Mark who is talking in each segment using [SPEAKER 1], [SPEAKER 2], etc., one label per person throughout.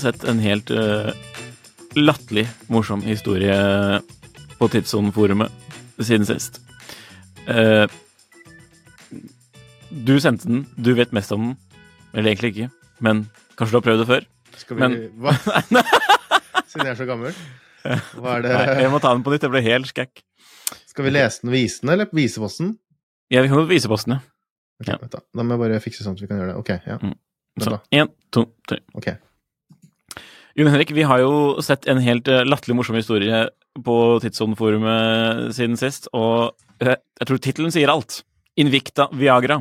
[SPEAKER 1] sett en helt uh, latterlig morsom historie på Tidssonen-forumet siden sist. Uh, du sendte den, du vet mest om den. Eller egentlig ikke, men kanskje du har prøvd det før?
[SPEAKER 2] Skal vi
[SPEAKER 1] Men-
[SPEAKER 2] Hva? Siden jeg er så gammel? Hva er det
[SPEAKER 1] Nei, jeg må ta den på nytt, jeg ble helt skækk.
[SPEAKER 2] Skal vi lese den og vise den, eller vise posten?
[SPEAKER 1] Ja, vi kan godt vise posten, ja.
[SPEAKER 2] Okay,
[SPEAKER 1] Ja.
[SPEAKER 2] da. da må jeg bare fikse sånn at vi kan gjøre det. Ok, ja.
[SPEAKER 1] Mm. Så én, to, tre.
[SPEAKER 2] Ok.
[SPEAKER 1] Jon Henrik, vi har jo sett en helt eh, latterlig morsom historie på Tidssonen-forumet siden sist, og eh, jeg tror tittelen sier alt. Invicta Viagra.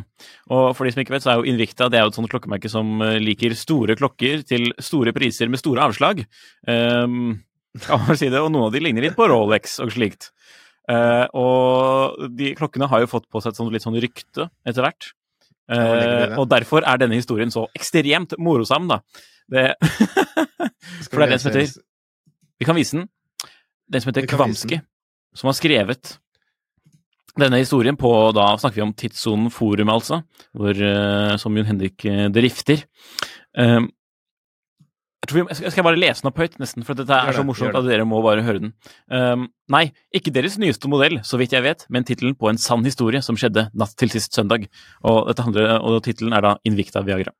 [SPEAKER 1] Og for de som ikke vet, så er jo Invicta det er jo et sånt klokkemerke som eh, liker store klokker til store priser med store avslag. Um, si det, og noen av de ligner litt på Rolex og slikt. Uh, og de klokkene har jo fått på seg et sånt, litt sånn rykte etter hvert. Eh,
[SPEAKER 2] det?
[SPEAKER 1] og derfor er denne historien så ekstremt morosam, da. Det, for det er den som heter Vi kan vise den. Den som heter Kvamski, som har skrevet denne historien på Da snakker vi om Tidssonen forum, altså, hvor, uh, som Jon Henrik drifter. drifter. Um, jeg vi, skal bare lese den opp høyt, nesten, for dette
[SPEAKER 2] er
[SPEAKER 1] er så morsomt at dere må bare høre den. Um, nei, ikke deres nyeste modell, så vidt jeg vet, men tittelen på en sann historie som skjedde natt til sist søndag. Og, handler, og tittelen er da Invicta Viagra.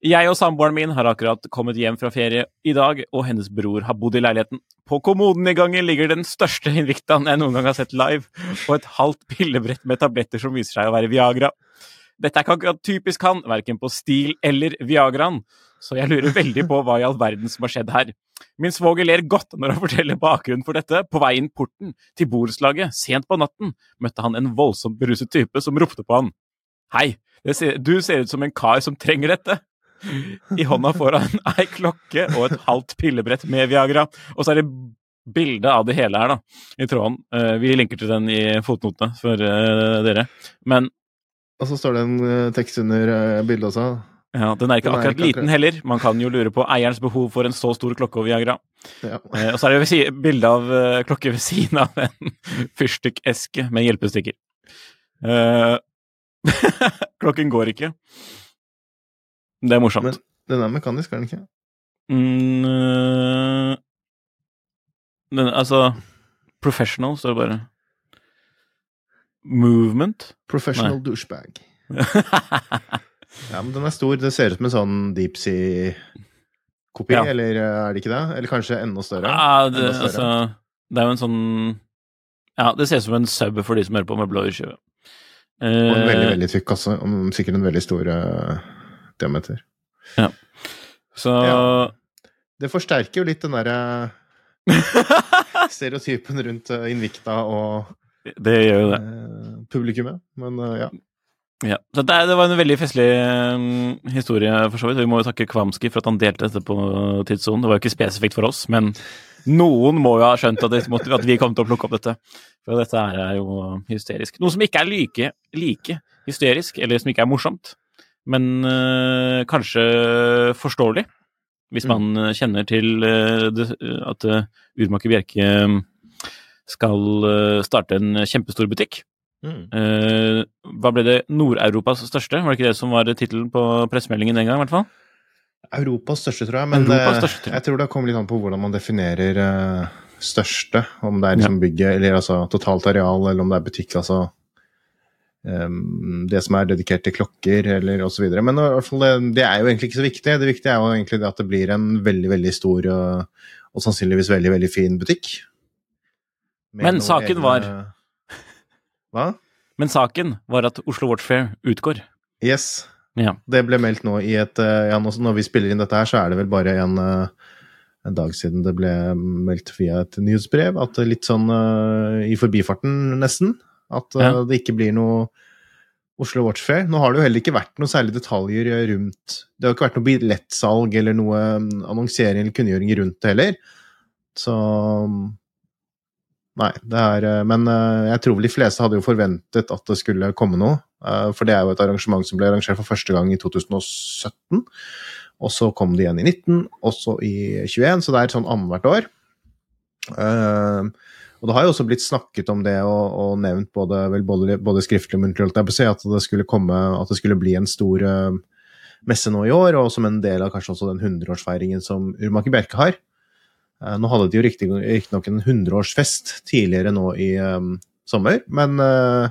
[SPEAKER 1] Jeg og samboeren min har akkurat kommet hjem fra ferie i dag, og hennes bror har bodd i leiligheten. På kommoden i gangen ligger den største Invictaen jeg noen gang har sett live, og et halvt pillebrett med tabletter som viser seg å være Viagra. Dette er ikke akkurat typisk han, verken på stil eller Viagraen, så jeg lurer veldig på hva i all verden som har skjedd her. Min svoger ler godt når han forteller bakgrunnen for dette. På vei inn porten til borettslaget, sent på natten, møtte han en voldsomt beruset type som ropte på han. Hei, ser, du ser ut som en kar som trenger dette. I hånda får han ei klokke og et halvt pillebrett med Viagra. Og så er det bilde av det hele her, da, i tråden. Eh, vi linker til den i fotnotene for eh, dere. Men
[SPEAKER 2] Og så står det en eh, tekst under bildet også.
[SPEAKER 1] Ja, den er ikke
[SPEAKER 2] er
[SPEAKER 1] akkurat
[SPEAKER 2] ikke
[SPEAKER 1] liten heller. Man kan jo lure på eierens behov for en så stor klokke og Viagra.
[SPEAKER 2] Ja.
[SPEAKER 1] Eh, og så er det jo bilde av eh, klokke ved siden av en fyrstikkeske med hjelpestikker. Eh, klokken går ikke. Det er morsomt.
[SPEAKER 2] Men den er mekanisk, er den ikke?
[SPEAKER 1] Mm, den, altså Professional står det bare. Movement?
[SPEAKER 2] Professional
[SPEAKER 1] Nei.
[SPEAKER 2] douchebag. Ja, men den er stor. Det ser ut som en sånn deep sea-kopi,
[SPEAKER 1] Ja.
[SPEAKER 2] eller eh, er det ikke det? Eller kanskje enda større?
[SPEAKER 1] Ja, det,
[SPEAKER 2] større.
[SPEAKER 1] altså, det er jo en sånn Ja, det ser ut som en sub for de som hører på med blå i skive.
[SPEAKER 2] Og en veldig,
[SPEAKER 1] Eh,
[SPEAKER 2] veldig tykk kasse. og Sikkert en veldig stor uh, diameter.
[SPEAKER 1] så
[SPEAKER 2] Ja. Det forsterker jo litt den derre stereotypen rundt uh, Invicta og
[SPEAKER 1] Det gjør jo det.
[SPEAKER 2] publikummet. Men ja.
[SPEAKER 1] Ja. Så det, det var en veldig festlig um, historie, for så vidt. Vi må jo takke Kvamski for at han delte dette på tidssonen. Det var jo ikke spesifikt for oss, men noen må jo ha skjønt at, det, måtte- at vi kom til å plukke opp dette. For dette er jo hysterisk. Noe som ikke er like, like hysterisk, eller som ikke er morsomt, men uh, kanskje forståelig. Hvis man mm. kjenner til uh, det, at uh, Urmaker Bjerke øh, skal starte en kjempestor butikk
[SPEAKER 2] Mm.
[SPEAKER 1] Eh, hva ble det? Nord-Europas største? Var det ikke det som var tittelen på pressemeldingen den gang, i hvert fall?
[SPEAKER 2] Europas største, tror jeg. Men eh,
[SPEAKER 1] største, tror jeg.
[SPEAKER 2] jeg tror det kommer litt an på hvordan man definerer uh, største. Om det er liksom bygget, eller altså totalt areal, eller om det er butikk. altså um, det som er dedikert til klokker, eller osv. Men i hvert fall det, det er jo egentlig ikke så viktig. Det viktige er jo egentlig det at det blir en veldig, veldig stor og, og sannsynligvis veldig, veldig fin butikk.
[SPEAKER 1] Men
[SPEAKER 2] saken
[SPEAKER 1] saken var-
[SPEAKER 2] Hva?
[SPEAKER 1] Men saken var at Oslo Watch Fair utgår.
[SPEAKER 2] Yes.
[SPEAKER 1] Ja.
[SPEAKER 2] Det ble meldt nå i et eh, ja, Når vi spiller inn dette her, så er det vel bare en, eh, en dag siden det ble meldt via et nyhetsbrev. At litt sånn eh, i forbifarten, nesten. At
[SPEAKER 1] Ja.
[SPEAKER 2] det ikke blir noe Oslo Watch Fair. Nå har det jo heller ikke vært noen særlige detaljer rundt Det har ikke vært noe billettsalg eller noe mm, annonsering eller kunngjøring rundt det heller. Så Nei, er eh, Men eh, jeg tror de fleste hadde jo forventet at det skulle komme noe. eh, For det er jo et arrangement som ble arrangert for første gang i 2017. Og så kom det igjen i 19, og så i 21, så det er sånn annethvert år. Og det har jo også blitt snakket om det og, og nevnt både, både, både skriftlig og muntlig, at det skulle komme, at det skulle bli en stor messe nå i år, og som en del av kanskje også den 100-årsfeiringen som Urmaker Bjerke har. Eh, Nå hadde de jo riktig- riktignok en 100-årsfest tidligere nå i um, sommer, men uh,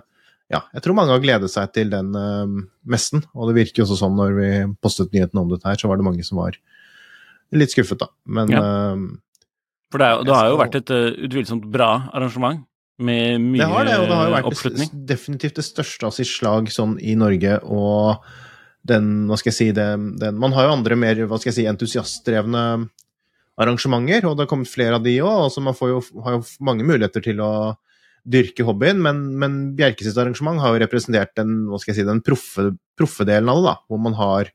[SPEAKER 2] ja, jeg tror mange har gledet seg til den uh, messen, og det virker jo også sånn når vi postet nyheten om dette her, så var det mange som var litt skuffet, da. Men eh,
[SPEAKER 1] For det, er, det har jo vært et utvilsomt bra arrangement, med mye oppslutning?
[SPEAKER 2] det har det, og det har jo vært
[SPEAKER 1] oppslutning.
[SPEAKER 2] definitivt det største av sitt slag sånn i Norge, og den, hva skal jeg si, den, den Man har jo andre mer, hva skal jeg si, entusiastdrevne arrangementer, og det har kommet flere av de òg, så man får jo, har jo mange muligheter til å dyrke hobbyen, men, men Bjerke sitt arrangement har jo representert den, hva skal jeg si, den proffe, proffe delen av det, da, hvor man har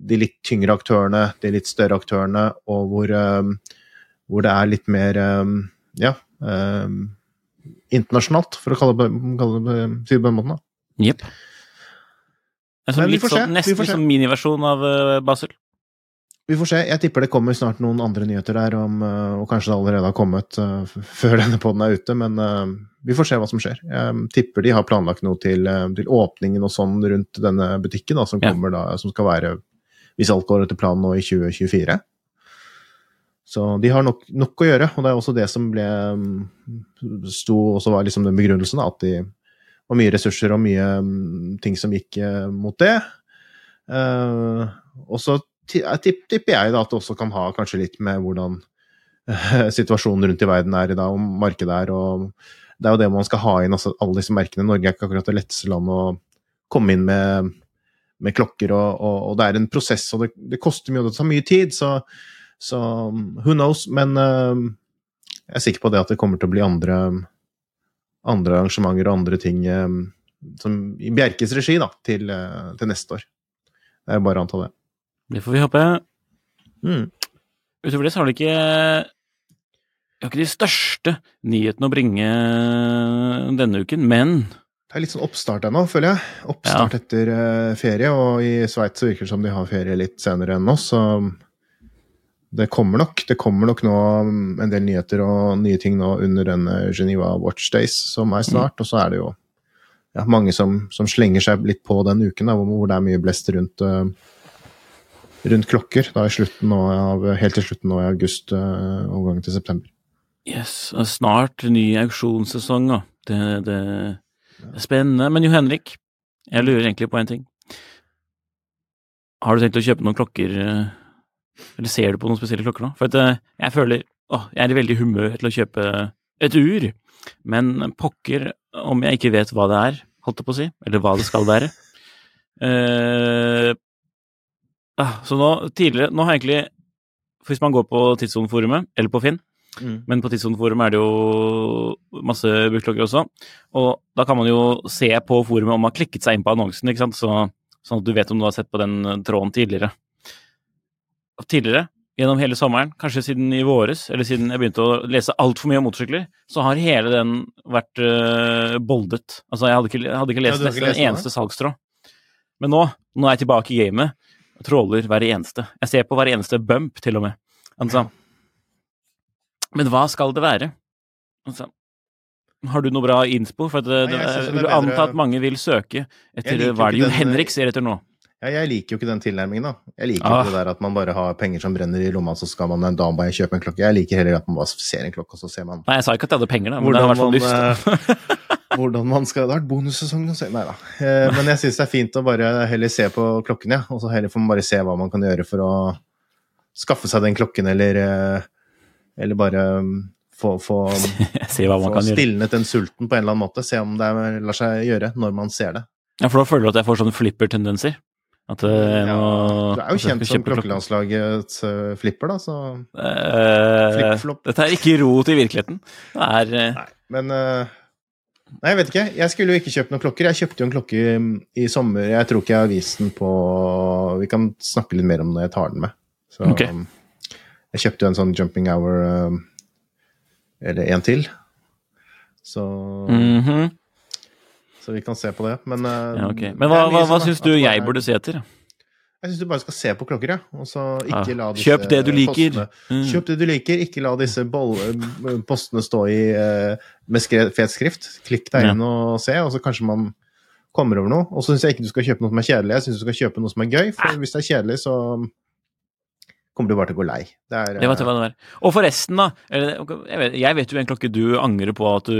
[SPEAKER 2] de litt tyngre aktørene, de litt større aktørene, og hvor, um, hvor det er litt mer um, ja, um, internasjonalt, for å kalle det, kalle det, si det på den måten. da.
[SPEAKER 1] Yep. En sånn
[SPEAKER 2] Men vi får se,
[SPEAKER 1] sånn, nesten sånn miniversjon av Basel.
[SPEAKER 2] Vi får se. Jeg tipper det kommer snart noen andre nyheter der, om, eh, og kanskje det allerede har kommet eh, før denne poden er ute, men eh, vi får se hva som skjer. Jeg tipper de har planlagt noe til, til åpningen og sånn rundt denne butikken, da, som kommer da, som skal være, hvis alt går etter planen nå, i 2024. Så de har nok, nok å gjøre, og det er også det som ble mm, sto også var liksom den begrunnelsen, da, at de var mye ressurser og mye mm, ting som gikk mot det. Uh, og så tipper jeg da at det også kan ha kanskje litt med hvordan eh, situasjonen rundt i verden er i dag, og markedet er, og det er jo det man skal ha inn, altså alle disse merkene. Norge er ikke akkurat det letteste landet å komme inn med, med klokker, og, og, og det er en prosess, og det, det koster mye, og det tar mye tid, så, så who knows, men uh, jeg er sikker på det at det kommer til å bli andre, andre arrangementer og andre ting um, som, i Bjerkes regi da, til, til neste år. Det er bare å anta det.
[SPEAKER 1] Det får vi håpe.
[SPEAKER 2] Mm.
[SPEAKER 1] Utover det så har det ikke Jeg har ikke de største nyhetene å bringe denne uken, men
[SPEAKER 2] Det er litt sånn oppstart ennå, føler jeg. Oppstart etter eh, ferie, og i Sveits virker det som de har ferie litt senere enn oss, så det kommer nok. Det kommer nok nå en del nyheter og nye ting nå under denne Geneva Watch Days som er snart, og så er det jo ja, mange som, som slenger seg litt på den uken, da, hvor, det er mye blest rundt, eh, rundt klokker. Da av, helt til slutten nå i august, uh, gangen til september.
[SPEAKER 1] yes, og snart ny auksjonssesong, da. Det, det er spennende. Men Jo Henrik, jeg lurer egentlig på en ting. Har du tenkt å kjøpe noen klokker, eh, eller ser du på noen spesielle klokker nå? For eh, jeg føler å, jeg er i veldig humør til å kjøpe et ur, men pokker om jeg ikke vet hva det er, holdt jeg på å si, eller hva det skal være. Eh, så nå, tidligere, nå har jeg egentlig, hvis man går på Tidssoneforumet, eller på Finn, men på Tidssoneforumet er det jo masse booklogger også, og da kan man jo se på forumet om man har klikket seg inn på annonsen, ikke sant, så, sånn at du vet om du har sett på den eh, tråden tidligere. Tidligere, gjennom hele sommeren, kanskje siden i våres, eller siden jeg begynte å lese altfor mye om motorsykler, så har hele den vært uh, boldet. Altså, jeg hadde ikke, jeg hadde ikke lest
[SPEAKER 2] ja,
[SPEAKER 1] nesten en eneste salgstrå. Men nå, nå er jeg tilbake i gamet, tråler hver eneste. Jeg ser på hver eneste bump, til og med. Altså, men hva skal det være? Altså, Har du noe bra innspo? For at, det,
[SPEAKER 2] Nei, jeg det er
[SPEAKER 1] vil anta at mange vil søke etter hva er det
[SPEAKER 2] jo
[SPEAKER 1] Jon Henrik ser etter nå?
[SPEAKER 2] Ja, jeg liker jo ikke den tilnærmingen, da. Jeg liker
[SPEAKER 1] Ah.
[SPEAKER 2] ikke det der at man bare har penger som brenner i lomma, så skal man en dag bare kjøpe en klokke. Jeg liker heller at man bare ser en klokke, og så ser man
[SPEAKER 1] Nei, jeg sa ikke at jeg hadde penger, da, men det har i hvert fall lyst.
[SPEAKER 2] eh, hvordan man skal Det har vært bonussesong Nei da. Eh, Men jeg syns det er fint å bare heller se på klokken, ja. Og så heller får man bare se hva man kan gjøre for å skaffe seg den klokken, eller eh, Eller bare mm, få, få,
[SPEAKER 1] Se hva man
[SPEAKER 2] få stilnet den sulten på en eller annen måte. Se om det er- lar seg gjøre når man ser det.
[SPEAKER 1] Ja, for da føler du at jeg får sånne flipper-tendenser? At det, jeg
[SPEAKER 2] Ja, det er jo kjent som klokkelandslagets eh, flipper, da, så
[SPEAKER 1] Eh,
[SPEAKER 2] Flipp-flopp.
[SPEAKER 1] Dette er ikke rot i virkeligheten. Det er eh,
[SPEAKER 2] Nei, men eh, Nei, jeg vet ikke. Jeg skulle jo ikke kjøpt noen klokker. Jeg kjøpte jo en klokke mm, i sommer. Jeg tror ikke jeg har vist den på Vi kan snakke litt mer om når jeg tar den med. Så,
[SPEAKER 1] Ok.
[SPEAKER 2] um, jeg kjøpte jo en sånn jumping hour um, Eller en til. Så,
[SPEAKER 1] mhm.
[SPEAKER 2] så vi kan se på det. Men, uh,
[SPEAKER 1] ja,
[SPEAKER 2] okay.
[SPEAKER 1] Men hva, hva, hva syns du jeg burde se etter?
[SPEAKER 2] Jeg syns du bare skal se på klokker, ja. Og så ikke la disse
[SPEAKER 1] Kjøp det du liker.
[SPEAKER 2] postene
[SPEAKER 1] Mm.
[SPEAKER 2] Kjøp det du liker, ikke la disse postene stå i eh, med fet skrift. Klikk deg inn og se, og så kanskje man kommer over noe. Og så syns jeg ikke du skal kjøpe noe som er kjedelig, jeg syns du skal kjøpe noe som er gøy. For hvis det er kjedelig, så kommer du bare til å gå lei. Det er,
[SPEAKER 1] Det vet jeg hva det er. Og forresten, da. Jeg vet, jeg vet jo en klokke du angrer på at du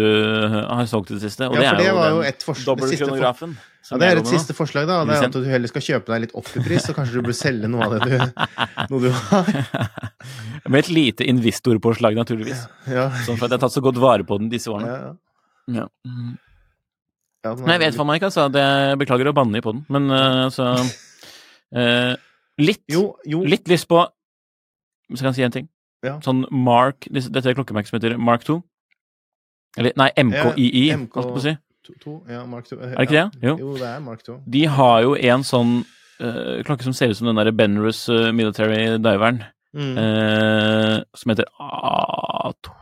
[SPEAKER 1] har solgt i det siste. Og
[SPEAKER 2] Ja, for
[SPEAKER 1] det
[SPEAKER 2] det
[SPEAKER 1] er
[SPEAKER 2] var
[SPEAKER 1] jo
[SPEAKER 2] jo
[SPEAKER 1] den
[SPEAKER 2] et forslag- for-
[SPEAKER 1] dobbeltkronografen.
[SPEAKER 2] Ja, det er et siste forslag, da. Det er at du heller skal kjøpe deg litt opp i pris, så kanskje du bør selge noe av det du, noe du har.
[SPEAKER 1] Med et lite investorpåslag, naturligvis.
[SPEAKER 2] Ja.
[SPEAKER 1] Sånn for at jeg har tatt så godt vare på den disse årene.
[SPEAKER 2] ja.
[SPEAKER 1] Ja.
[SPEAKER 2] Ja,
[SPEAKER 1] Nei, jeg vet faen meg ikke, altså. Det, beklager å banne i poden, men altså uh, eh, Litt,
[SPEAKER 2] Jo, jo.
[SPEAKER 1] litt lyst på Hvis jeg kan si en ting.
[SPEAKER 2] Ja.
[SPEAKER 1] Sånn Mark Dette er klokkemerket som heter Mark 2. Eller nei, MKII, holdt jeg på å si.
[SPEAKER 2] To, to, ja, Mark 2.
[SPEAKER 1] Er det ikke det? Jo.
[SPEAKER 2] Jo, det er Mark 2.
[SPEAKER 1] De har jo en sånn uh, klokke som ser ut som den derre Benrus uh, military diveren,
[SPEAKER 2] Mm.
[SPEAKER 1] Uh, som heter A2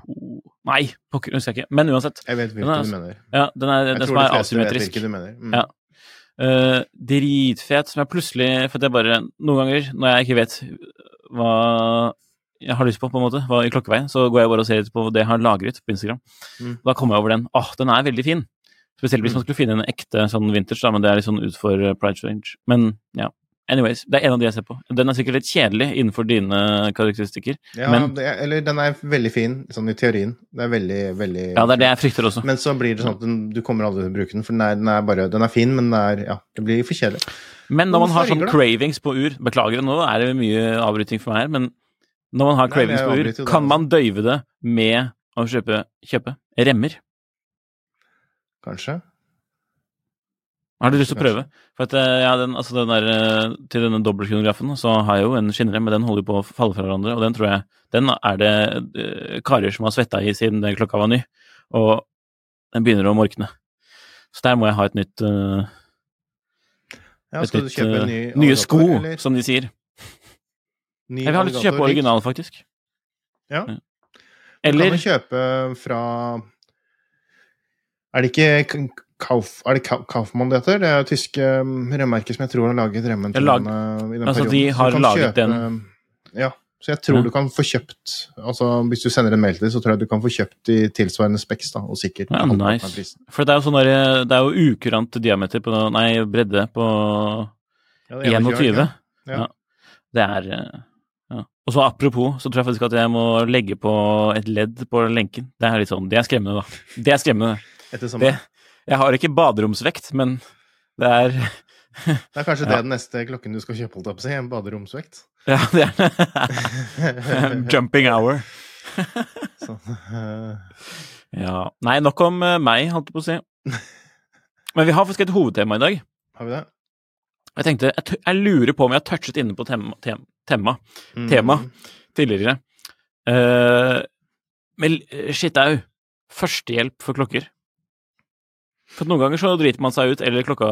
[SPEAKER 1] Nei, pokker, husker jeg ikke. Men uansett.
[SPEAKER 2] Jeg vet hvilken
[SPEAKER 1] altså-
[SPEAKER 2] du mener.
[SPEAKER 1] Ja, den er,
[SPEAKER 2] Jeg
[SPEAKER 1] den
[SPEAKER 2] tror
[SPEAKER 1] som
[SPEAKER 2] de
[SPEAKER 1] er
[SPEAKER 2] fleste vet hvilken du mener. Mm.
[SPEAKER 1] Ja. Uh, dritfet, som jeg plutselig For at jeg bare Noen ganger når jeg ikke vet hva jeg har lyst på, på en måte, hva i klokkeveien, så går jeg bare og ser litt på det jeg har lagret på Instagram.
[SPEAKER 2] Mm.
[SPEAKER 1] Da kommer jeg over den. Åh, den er veldig fin! Spesielt hvis
[SPEAKER 2] Mm.
[SPEAKER 1] man skulle finne en ekte sånn vintage, da, men det er litt sånn utfor uh, Pride Range. Men ja. Anyways, det er en av de jeg ser på. Den er sikkert litt kjedelig innenfor dine karakteristikker.
[SPEAKER 2] Ja,
[SPEAKER 1] men-
[SPEAKER 2] det er, eller den er veldig fin, sånn i teorien. Det er veldig, veldig
[SPEAKER 1] Ja, det er det jeg frykter også.
[SPEAKER 2] Men så blir det sånn at den, du kommer aldri til å bruke den, for den er, den er bare Den er fin, men den er Ja, det blir for kjedelig.
[SPEAKER 1] Men når man har sånn cravings på ur Beklager, nå er det mye avbryting for meg her, men når man har cravings
[SPEAKER 2] Nei,
[SPEAKER 1] på ur, kan man døyve det med å kjøpe, kjøpe remmer?
[SPEAKER 2] Kanskje.
[SPEAKER 1] Har du lyst til å prøve? For at, eh, ja, den, altså den der, eh, til denne dobbeltkronografen så har jeg jo en skinnrem, men den holder på å falle fra hverandre, og den tror jeg Den er det eh, karer som har svetta i siden den klokka var ny, og den begynner å morkne. Så der må jeg ha et nytt uh,
[SPEAKER 2] Ja,
[SPEAKER 1] et nytt,
[SPEAKER 2] ny
[SPEAKER 1] Nye sko,
[SPEAKER 2] eller?
[SPEAKER 1] som de sier.
[SPEAKER 2] Ny
[SPEAKER 1] Jeg vil ha lyst til å kjøpe
[SPEAKER 2] originalen,
[SPEAKER 1] original, faktisk.
[SPEAKER 2] Ja.
[SPEAKER 1] Ja.
[SPEAKER 2] Du kan kjøpe fra Er det ikke Kauf, er det Kaufmann det heter? Det er tyske um, remmerker som jeg tror har laget remmen til
[SPEAKER 1] lag-
[SPEAKER 2] den, uh, i den
[SPEAKER 1] altså,
[SPEAKER 2] perioden.
[SPEAKER 1] de har laget
[SPEAKER 2] kjøpe,
[SPEAKER 1] den.
[SPEAKER 2] Ja, så jeg tror
[SPEAKER 1] Ja.
[SPEAKER 2] du kan få kjøpt Altså hvis du sender en mail til dem, så tror jeg du kan få kjøpt i tilsvarende speks. da, og sikkert
[SPEAKER 1] Ja, nice. For det er jo sånn der, det er jo ukurant diameter på Nei, bredde på
[SPEAKER 2] Ja, det er
[SPEAKER 1] 21. Ja.
[SPEAKER 2] Ja.
[SPEAKER 1] Det er eh, ja. Og så apropos, så tror jeg faktisk at jeg må legge på et ledd på lenken. Det er litt sånn, det er skremmende, da. Det er skremmende.
[SPEAKER 2] Etter
[SPEAKER 1] Det,
[SPEAKER 2] sommeren.
[SPEAKER 1] jeg har ikke baderomsvekt, men det er
[SPEAKER 2] Det er kanskje
[SPEAKER 1] Ja.
[SPEAKER 2] det den neste klokken du skal kjøpe, holdt jeg på å si. En baderomsvekt.
[SPEAKER 1] Ja, det er det. Jumping hour.
[SPEAKER 2] sånn. uh,
[SPEAKER 1] Ja. Nei, nok om eh, meg, holdt jeg på å si. Men vi har faktisk et hovedtema i dag.
[SPEAKER 2] har vi det?
[SPEAKER 1] Jeg tenkte, jeg, t- jeg lurer på om jeg har touchet inne på tema, tem, tema
[SPEAKER 2] Mm.
[SPEAKER 1] Tema. tidligere. Uh, men eh, shit au. Førstehjelp for klokker. For noen ganger så driter man seg ut, eller klokka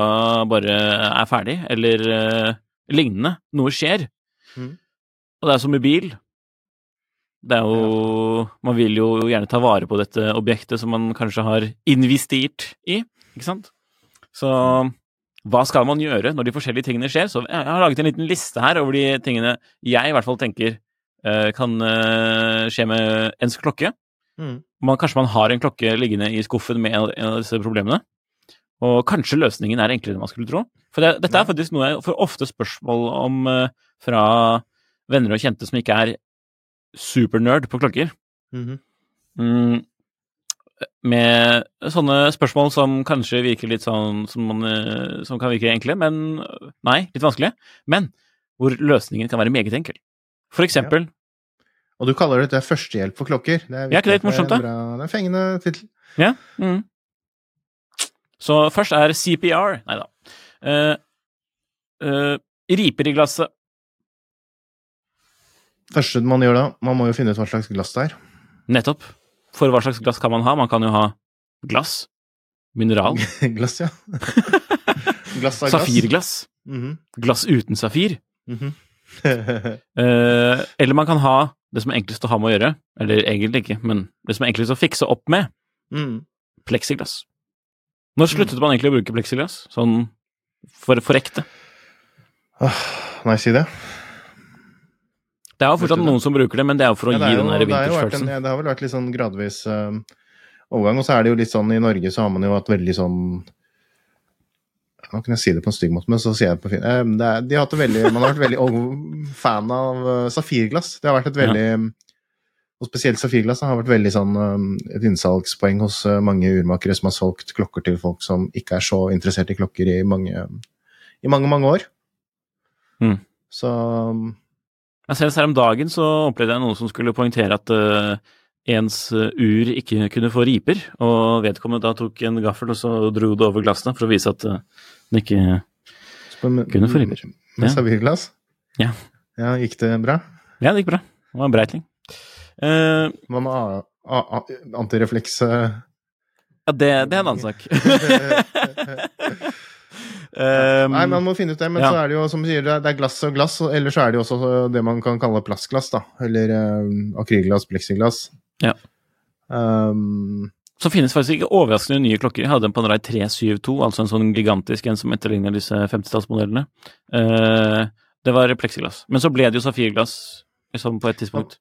[SPEAKER 1] bare er ferdig, eller uh, lignende. Noe skjer.
[SPEAKER 2] Mm.
[SPEAKER 1] Og det er som med bil. Det er jo Man vil jo gjerne ta vare på dette objektet som man kanskje har investert i, ikke sant? Så hva skal man gjøre når de forskjellige tingene skjer? Så jeg har laget en liten liste her over de tingene jeg i hvert fall tenker eh, kan eh, skje med ens klokke.
[SPEAKER 2] Mm.
[SPEAKER 1] man, kanskje man har en klokke liggende i skuffen med en av disse problemene. Og kanskje løsningen er enklere enn man skulle tro. For det, dette er faktisk noe jeg får ofte spørsmål om eh, fra venner og kjente som ikke er supernerd på klokker.
[SPEAKER 2] Mhm.
[SPEAKER 1] Mm, med sånne spørsmål som kanskje virker litt sånn som, man, eh, som kan virke enkle, men nei, litt vanskelige. Men hvor løsningen kan være meget enkel. For eksempel
[SPEAKER 2] Og du kaller dette førstehjelp for klokker. Det er,
[SPEAKER 1] Ja, ikke det litt morsomt, da?
[SPEAKER 2] Det er en fengende tittel.
[SPEAKER 1] Ja. Mm. Så først er CPR Nei da. Uh, uh, riper i glasset.
[SPEAKER 2] Første man gjør da, man må jo finne ut hva slags glass det er.
[SPEAKER 1] Nettopp. For hva slags glass kan man ha? Man kan jo ha glass. Mineral.
[SPEAKER 2] glass, ja. glass av Safirglass.
[SPEAKER 1] Safirglass.
[SPEAKER 2] -hmm.
[SPEAKER 1] Glass uten safir.
[SPEAKER 2] Mm
[SPEAKER 1] -hmm. uh, eller man kan ha det som er enklest å ha med å gjøre, eller egentlig ikke, men det som er enklest å fikse opp med,
[SPEAKER 2] mm.
[SPEAKER 1] pleksiglass. Når sluttet man egentlig å bruke pleksiglass? Sånn for, for ekte?
[SPEAKER 2] Ah, Nei, si det.
[SPEAKER 1] Det er jo fortsatt
[SPEAKER 2] det?
[SPEAKER 1] noen som bruker det, men det er jo for å
[SPEAKER 2] Ja,
[SPEAKER 1] gi
[SPEAKER 2] jo,
[SPEAKER 1] den der
[SPEAKER 2] det,
[SPEAKER 1] vintersfølelsen.
[SPEAKER 2] ja, det har vel vært litt sånn gradvis eh, overgang. Og så er det jo litt sånn i Norge så har man jo hatt veldig sånn Nå kan jeg si det på en stygg måte, men så sier jeg det på fin. Eh, det er, de har veldig, man har vært veldig fan av uh, safirglass. Det har vært et veldig Og spesielt safirglass har vært veldig sånn et innsalgspoeng hos eh, mange urmakere som har solgt klokker til folk som ikke er så interessert i klokker i mange, i mange, mange år.
[SPEAKER 1] Mm.
[SPEAKER 2] Så
[SPEAKER 1] jeg Senest her om dagen så opplevde jeg noen som skulle poengtere at uh, ens ur ikke kunne få riper, og vedkommende da tok en gaffel og så dro det over glassene for å vise at uh, den ikke Kunne få riper.
[SPEAKER 2] Med
[SPEAKER 1] Ja.
[SPEAKER 2] servirglass?
[SPEAKER 1] Ja.
[SPEAKER 2] ja. Gikk det bra?
[SPEAKER 1] Ja, det gikk bra. Det var en breitling. Eh,
[SPEAKER 2] a- a- a- antirefleks eh?
[SPEAKER 1] ja, det, det er en annen sak. Um,
[SPEAKER 2] Nei, man må finne ut det, men
[SPEAKER 1] ja.
[SPEAKER 2] så er det jo som du sier, det er- glass og glass, Eller så er det jo også det man kan kalle plastglass, da. Eller um, akrylglass, pleksiglass.
[SPEAKER 1] Ja.
[SPEAKER 2] Um,
[SPEAKER 1] Så finnes faktisk ikke overraskende nye klokker. Jeg hadde en Panerai 372, altså en sånn gigantisk en som etterligner disse 50-tallsmodellene. Uh, det var pleksiglass. Men så ble det jo safirglass liksom på et tidspunkt.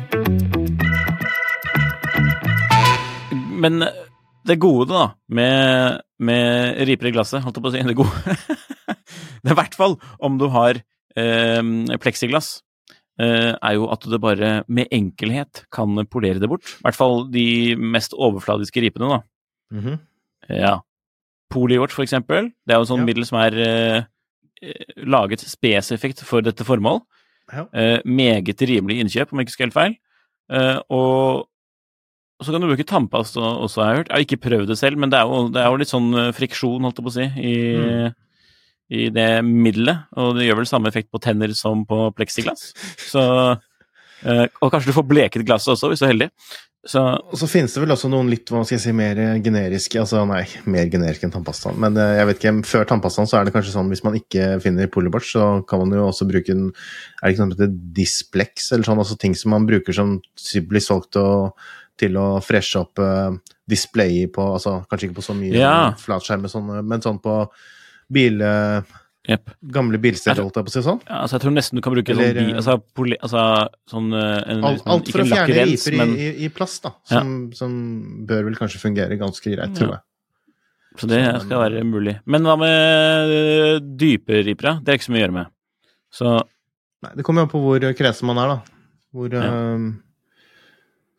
[SPEAKER 1] Men det gode, da, med, med riper i glasset, holdt jeg på å si Det gode Det er i hvert fall om du har eh, pleksiglass, eh, er jo at du bare med enkelhet kan polere det bort. I hvert fall de mest overfladiske ripene, da.
[SPEAKER 2] mhm.
[SPEAKER 1] Ja. Poliwatch, for eksempel. Det er jo et sånt
[SPEAKER 2] Ja.
[SPEAKER 1] middel som er eh, eh, laget spesifikt for dette formål.
[SPEAKER 2] Ja.
[SPEAKER 1] Eh, meget rimelig innkjøp, om jeg ikke skal helt feil. Eh, og og så kan du bruke tannpasta også, har jeg hørt. Jeg har ikke prøvd det selv, men det er jo, det er jo litt sånn eh, friksjon, holdt jeg på å si, i,
[SPEAKER 2] Mm.
[SPEAKER 1] i det middelet. Og det gjør vel samme effekt på tenner som på pleksiglass. Så eh, Og kanskje du får bleket glasset også, hvis du er heldig. Så
[SPEAKER 2] Og så finnes det vel også noen litt hva skal jeg si, mer generiske altså Nei, mer generiske enn tannpastaen. Men eh, jeg vet ikke, før tannpastaen så er det kanskje sånn hvis man ikke finner Polybotch, så kan man jo også bruke en Er det ikke noe som heter Displex, eller sånn? Altså ting som man bruker som blir solgt og til å freshe opp uh, displayet på Altså kanskje ikke på så mye
[SPEAKER 1] Ja.
[SPEAKER 2] sånn flatskjerm, men sånn, men sånn på bil... Uh,
[SPEAKER 1] Yep.
[SPEAKER 2] gamle bilsteder, holdt jeg på å si sånn.
[SPEAKER 1] Ja, altså jeg tror nesten du kan bruke
[SPEAKER 2] Eller,
[SPEAKER 1] sånn, altså, poli, altså sånn eh, en,
[SPEAKER 2] Alt, alt for å fjerne
[SPEAKER 1] lakkrens,
[SPEAKER 2] riper
[SPEAKER 1] men
[SPEAKER 2] i, i plast, da. Som, som bør vel kanskje fungere ganske greit, tror jeg.
[SPEAKER 1] Så det
[SPEAKER 2] Så,
[SPEAKER 1] skal være mulig. Men hva med øh, dype ripere? Det er ikke så mye å gjøre med. Så
[SPEAKER 2] Nei, det kommer jo an på hvor kresen man er, da. Hvor
[SPEAKER 1] Ja.
[SPEAKER 2] eh,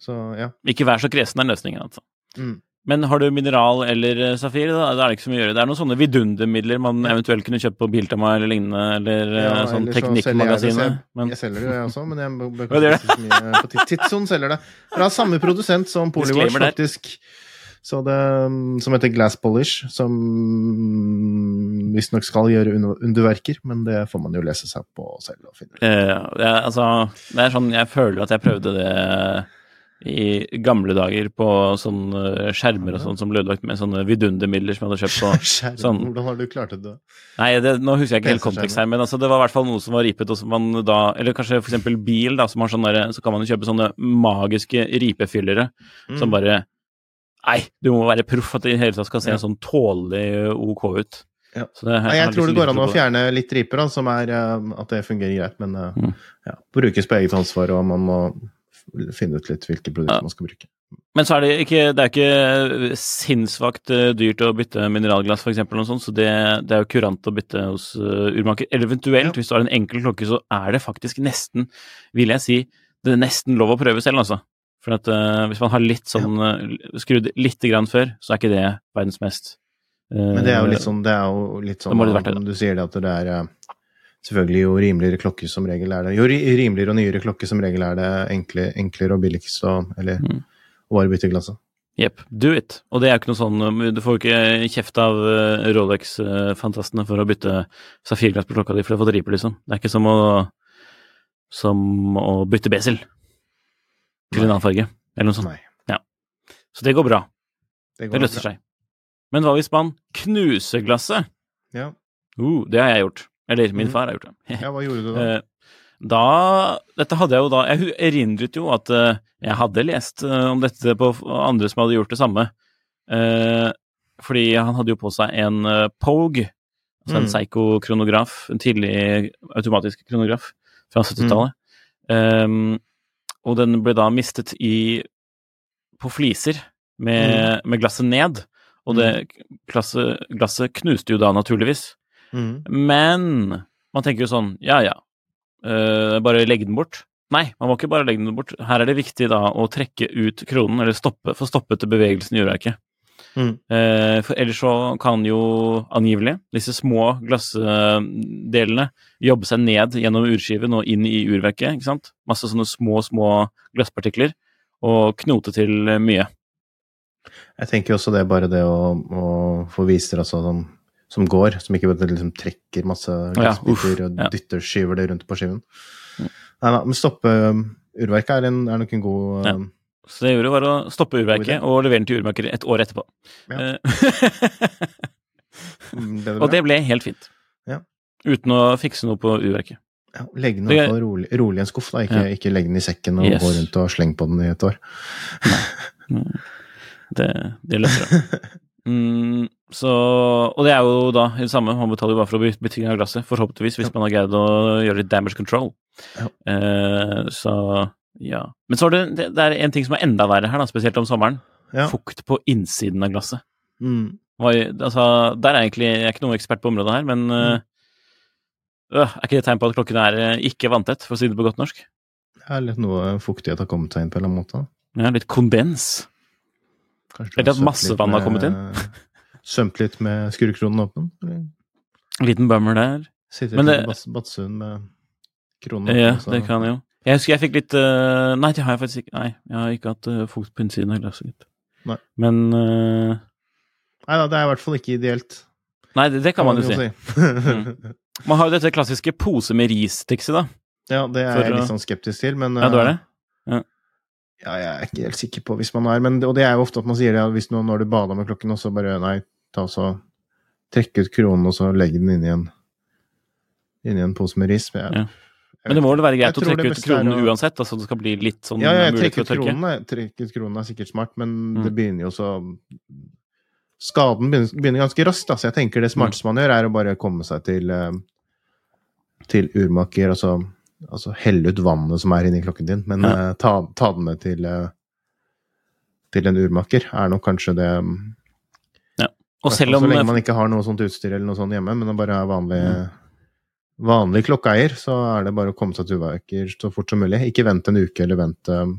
[SPEAKER 2] Så ja.
[SPEAKER 1] ikke vær så kresen er løsningen, altså.
[SPEAKER 2] Mm.
[SPEAKER 1] Men har du mineral eller eh, safir, da, det er det ikke så mye å gjøre. Det er noen sånne vidundermidler man eventuelt kunne kjøpt på Biltema eller lignende, eller eh,
[SPEAKER 2] Ja,
[SPEAKER 1] sånn Teknikkmagasinet.
[SPEAKER 2] så
[SPEAKER 1] Men
[SPEAKER 2] jeg selger det, jeg også, men jeg bør
[SPEAKER 1] gjør
[SPEAKER 2] ikke så mye på Tidson selger det. Fra samme produsent som Polywash, faktisk. Så det, som heter Glass Polish, som visstnok skal gjøre underverker, men det får man jo lese seg på selv og finne ut.
[SPEAKER 1] eh, er, altså, det er sånn Jeg føler at jeg prøvde det i gamle dager på sånne skjermer og sånn som ble ødelagt med sånne vidundermidler som jeg hadde kjøpt på
[SPEAKER 2] Skjerm,
[SPEAKER 1] sånn.
[SPEAKER 2] Hvordan har du klart det?
[SPEAKER 1] Nei, det, nå husker jeg ikke helt kontekst her, men altså, det var i hvert fall noe som var ripet, og som man da Eller kanskje eksempel bil, da, som har sånn derre Så kan man jo kjøpe sånne magiske ripefyllere som
[SPEAKER 2] Mm.
[SPEAKER 1] bare Nei, du må være proff at det i hele tatt skal se
[SPEAKER 2] Ja.
[SPEAKER 1] sånn tålelig OK ut.
[SPEAKER 2] Ja.
[SPEAKER 1] Så det,
[SPEAKER 2] Nei, jeg tror det går an å fjerne litt riper, da, som er eh, at det fungerer greit, men eh,
[SPEAKER 1] Mm.
[SPEAKER 2] ja, brukes på eget ansvar, og man må finne ut litt hvilke produkter
[SPEAKER 1] Ja.
[SPEAKER 2] man skal bruke.
[SPEAKER 1] Men så er det ikke, det er ikke sinnssvakt eh, dyrt å bytte mineralglass, f.eks., så det, det er jo kurant å bytte hos uh, urmaker. Eller eventuelt,
[SPEAKER 2] Ja.
[SPEAKER 1] hvis du har en enkel klokke, så er det faktisk nesten, vil jeg si, det er nesten lov å prøve selv, altså. For at uh, hvis man har litt sånn uh, skrudd lite grann før, så er ikke det verdens mest uh,
[SPEAKER 2] Men det er jo litt sånn, det er jo litt sånn
[SPEAKER 1] Det det
[SPEAKER 2] om Du sier det at det er eh, Selvfølgelig jo rimeligere klokke som regel er det Jo rimeligere og nyere klokke som regel er det enkle, enklere og billigst å Eller
[SPEAKER 1] Mm.
[SPEAKER 2] å bare bytte glasset.
[SPEAKER 1] Jepp, do it. Og det er jo ikke noe sånn um, Du får ikke kjeft av eh, Rolex-fantastene for å bytte safirglass på klokka di for å få dripe, liksom. Det er ikke som å som å bytte besel til en annen farge, eller noe sånt.
[SPEAKER 2] Nei. Ja.
[SPEAKER 1] Så det går bra.
[SPEAKER 2] Det,
[SPEAKER 1] Det løser seg. Men hva hvis man knuser glasset?
[SPEAKER 2] Ja.
[SPEAKER 1] Uh, det har jeg gjort. Eller min
[SPEAKER 2] Mhm.
[SPEAKER 1] far har gjort det.
[SPEAKER 2] ja, hva gjorde du da?
[SPEAKER 1] Eh, Da Dette hadde jeg jo da Jeg erindret jo at eh, jeg hadde lest eh, om dette på andre som hadde gjort det samme. Fordi han hadde jo på seg en Pogue, altså en
[SPEAKER 2] Mm.
[SPEAKER 1] Seigo-kronograf, en tidlig automatisk kronograf fra 70-tallet. Eh, og den ble da mistet i på fliser med, med glasset ned. Og det glasset, glasset knuste jo da, naturligvis.
[SPEAKER 2] Mhm.
[SPEAKER 1] Men man tenker jo sånn, ja ja, Uh, bare legge den bort. Nei, man må ikke bare legge den bort. Her er det viktig da å trekke ut kronen, eller stoppe, få stoppet bevegelsen i urverket.
[SPEAKER 2] Mm.
[SPEAKER 1] Uh, for ellers så kan jo angivelig disse små glassdelene jobbe seg ned gjennom urskiven og inn i urverket, ikke sant? Masse sånne små, små glasspartikler, og knote til mye.
[SPEAKER 2] Jeg tenker også det er bare det å, å få viser altså, som, som går, som ikke liksom trekker masse
[SPEAKER 1] Ja,
[SPEAKER 2] og dytter ja. skyver det rundt på skiven. Nei, nei, men stoppe um, urverket er, en, er nok en god
[SPEAKER 1] Ja.
[SPEAKER 2] um,
[SPEAKER 1] Så det jeg gjorde, var å stoppe urverket og levere den til urmaker et år etterpå.
[SPEAKER 2] Ja. det
[SPEAKER 1] Og det ble helt fint.
[SPEAKER 2] Ja.
[SPEAKER 1] Uten å fikse noe på urverket.
[SPEAKER 2] Ja, legg den fall rolig, rolig i en skuff, da. Ikke, ikke legg den i sekken og
[SPEAKER 1] Yes.
[SPEAKER 2] gå rundt og slenge på den i et år.
[SPEAKER 1] Det, det løser det. Mm, så, og det er jo da det samme, man betaler jo bare for å bytting av glasset, forhåpentligvis, hvis man har greid å gjøre litt damage control.
[SPEAKER 2] Ja.
[SPEAKER 1] Eh, så ja. Men så er det, det, er en ting som er enda verre her, da, spesielt om sommeren.
[SPEAKER 2] Ja.
[SPEAKER 1] Fukt på innsiden av glasset.
[SPEAKER 2] Mm.
[SPEAKER 1] Altså, der er egentlig jeg er ikke noen ekspert på området her, men mm. øh, er ikke det tegn på at klokken er øh, ikke vanntett, for å si det på godt norsk?
[SPEAKER 2] Det er litt noe fuktighet har kommet seg inn på en eller annen måte.
[SPEAKER 1] Ja, litt kondens. Eller at masse vann har kommet inn?
[SPEAKER 2] Sømt litt med skurkronen åpen? Eller
[SPEAKER 1] En liten bummer der.
[SPEAKER 2] sitter
[SPEAKER 1] Men det-
[SPEAKER 2] i Badsund med kronen åpen?
[SPEAKER 1] Ja,
[SPEAKER 2] og
[SPEAKER 1] det kan jeg jo. Jeg husker jeg fikk litt uh, Nei, det har jeg faktisk ikke. Nei, jeg har ikke hatt uh, fukt på innsiden av glasset. gitt.
[SPEAKER 2] Nei.
[SPEAKER 1] Men uh,
[SPEAKER 2] Nei da, det er i hvert fall ikke ideelt.
[SPEAKER 1] Nei, det, det kan man jo si.
[SPEAKER 2] si.
[SPEAKER 1] Man har jo dette klassiske pose med ris-trikset, da.
[SPEAKER 2] ja, det er
[SPEAKER 1] For
[SPEAKER 2] jeg litt sånn skeptisk til, men
[SPEAKER 1] Ja, du er det?
[SPEAKER 2] Ja, jeg er ikke helt sikker på hvis man er men, Og det er jo ofte at man sier det ja, hvis noen, når du bader med klokken, og så bare Nei, ta så trekke ut kronen, og så legge den inn i en inn i en pose med ris. Men.
[SPEAKER 1] Men det må vel være greit å trekke ut kronen
[SPEAKER 2] å-
[SPEAKER 1] uansett, altså det skal bli litt sånn
[SPEAKER 2] ja, ja, jeg
[SPEAKER 1] mulighet
[SPEAKER 2] ut
[SPEAKER 1] å tørke?
[SPEAKER 2] kronen, trekke ut kronen er sikkert smart, men
[SPEAKER 1] Mm.
[SPEAKER 2] det begynner jo så Skaden begynner, begynner ganske raskt, Altså, så jeg tenker det
[SPEAKER 1] Mm.
[SPEAKER 2] smarteste man gjør, er å bare komme seg til eh, til urmaker, altså, altså helle ut vannet som er inni klokken din, men
[SPEAKER 1] Ja.
[SPEAKER 2] eh, ta, ta den med til eh, til en urmaker, er nok kanskje det.
[SPEAKER 1] Og selv om
[SPEAKER 2] Så lenge man ikke har noe sånt utstyr eller noe sånt hjemme, men det bare er vanlig, vanlig klokkeeier, så er det bare å komme seg til uverker så fort som mulig. Ikke vent en uke, eller vent, um,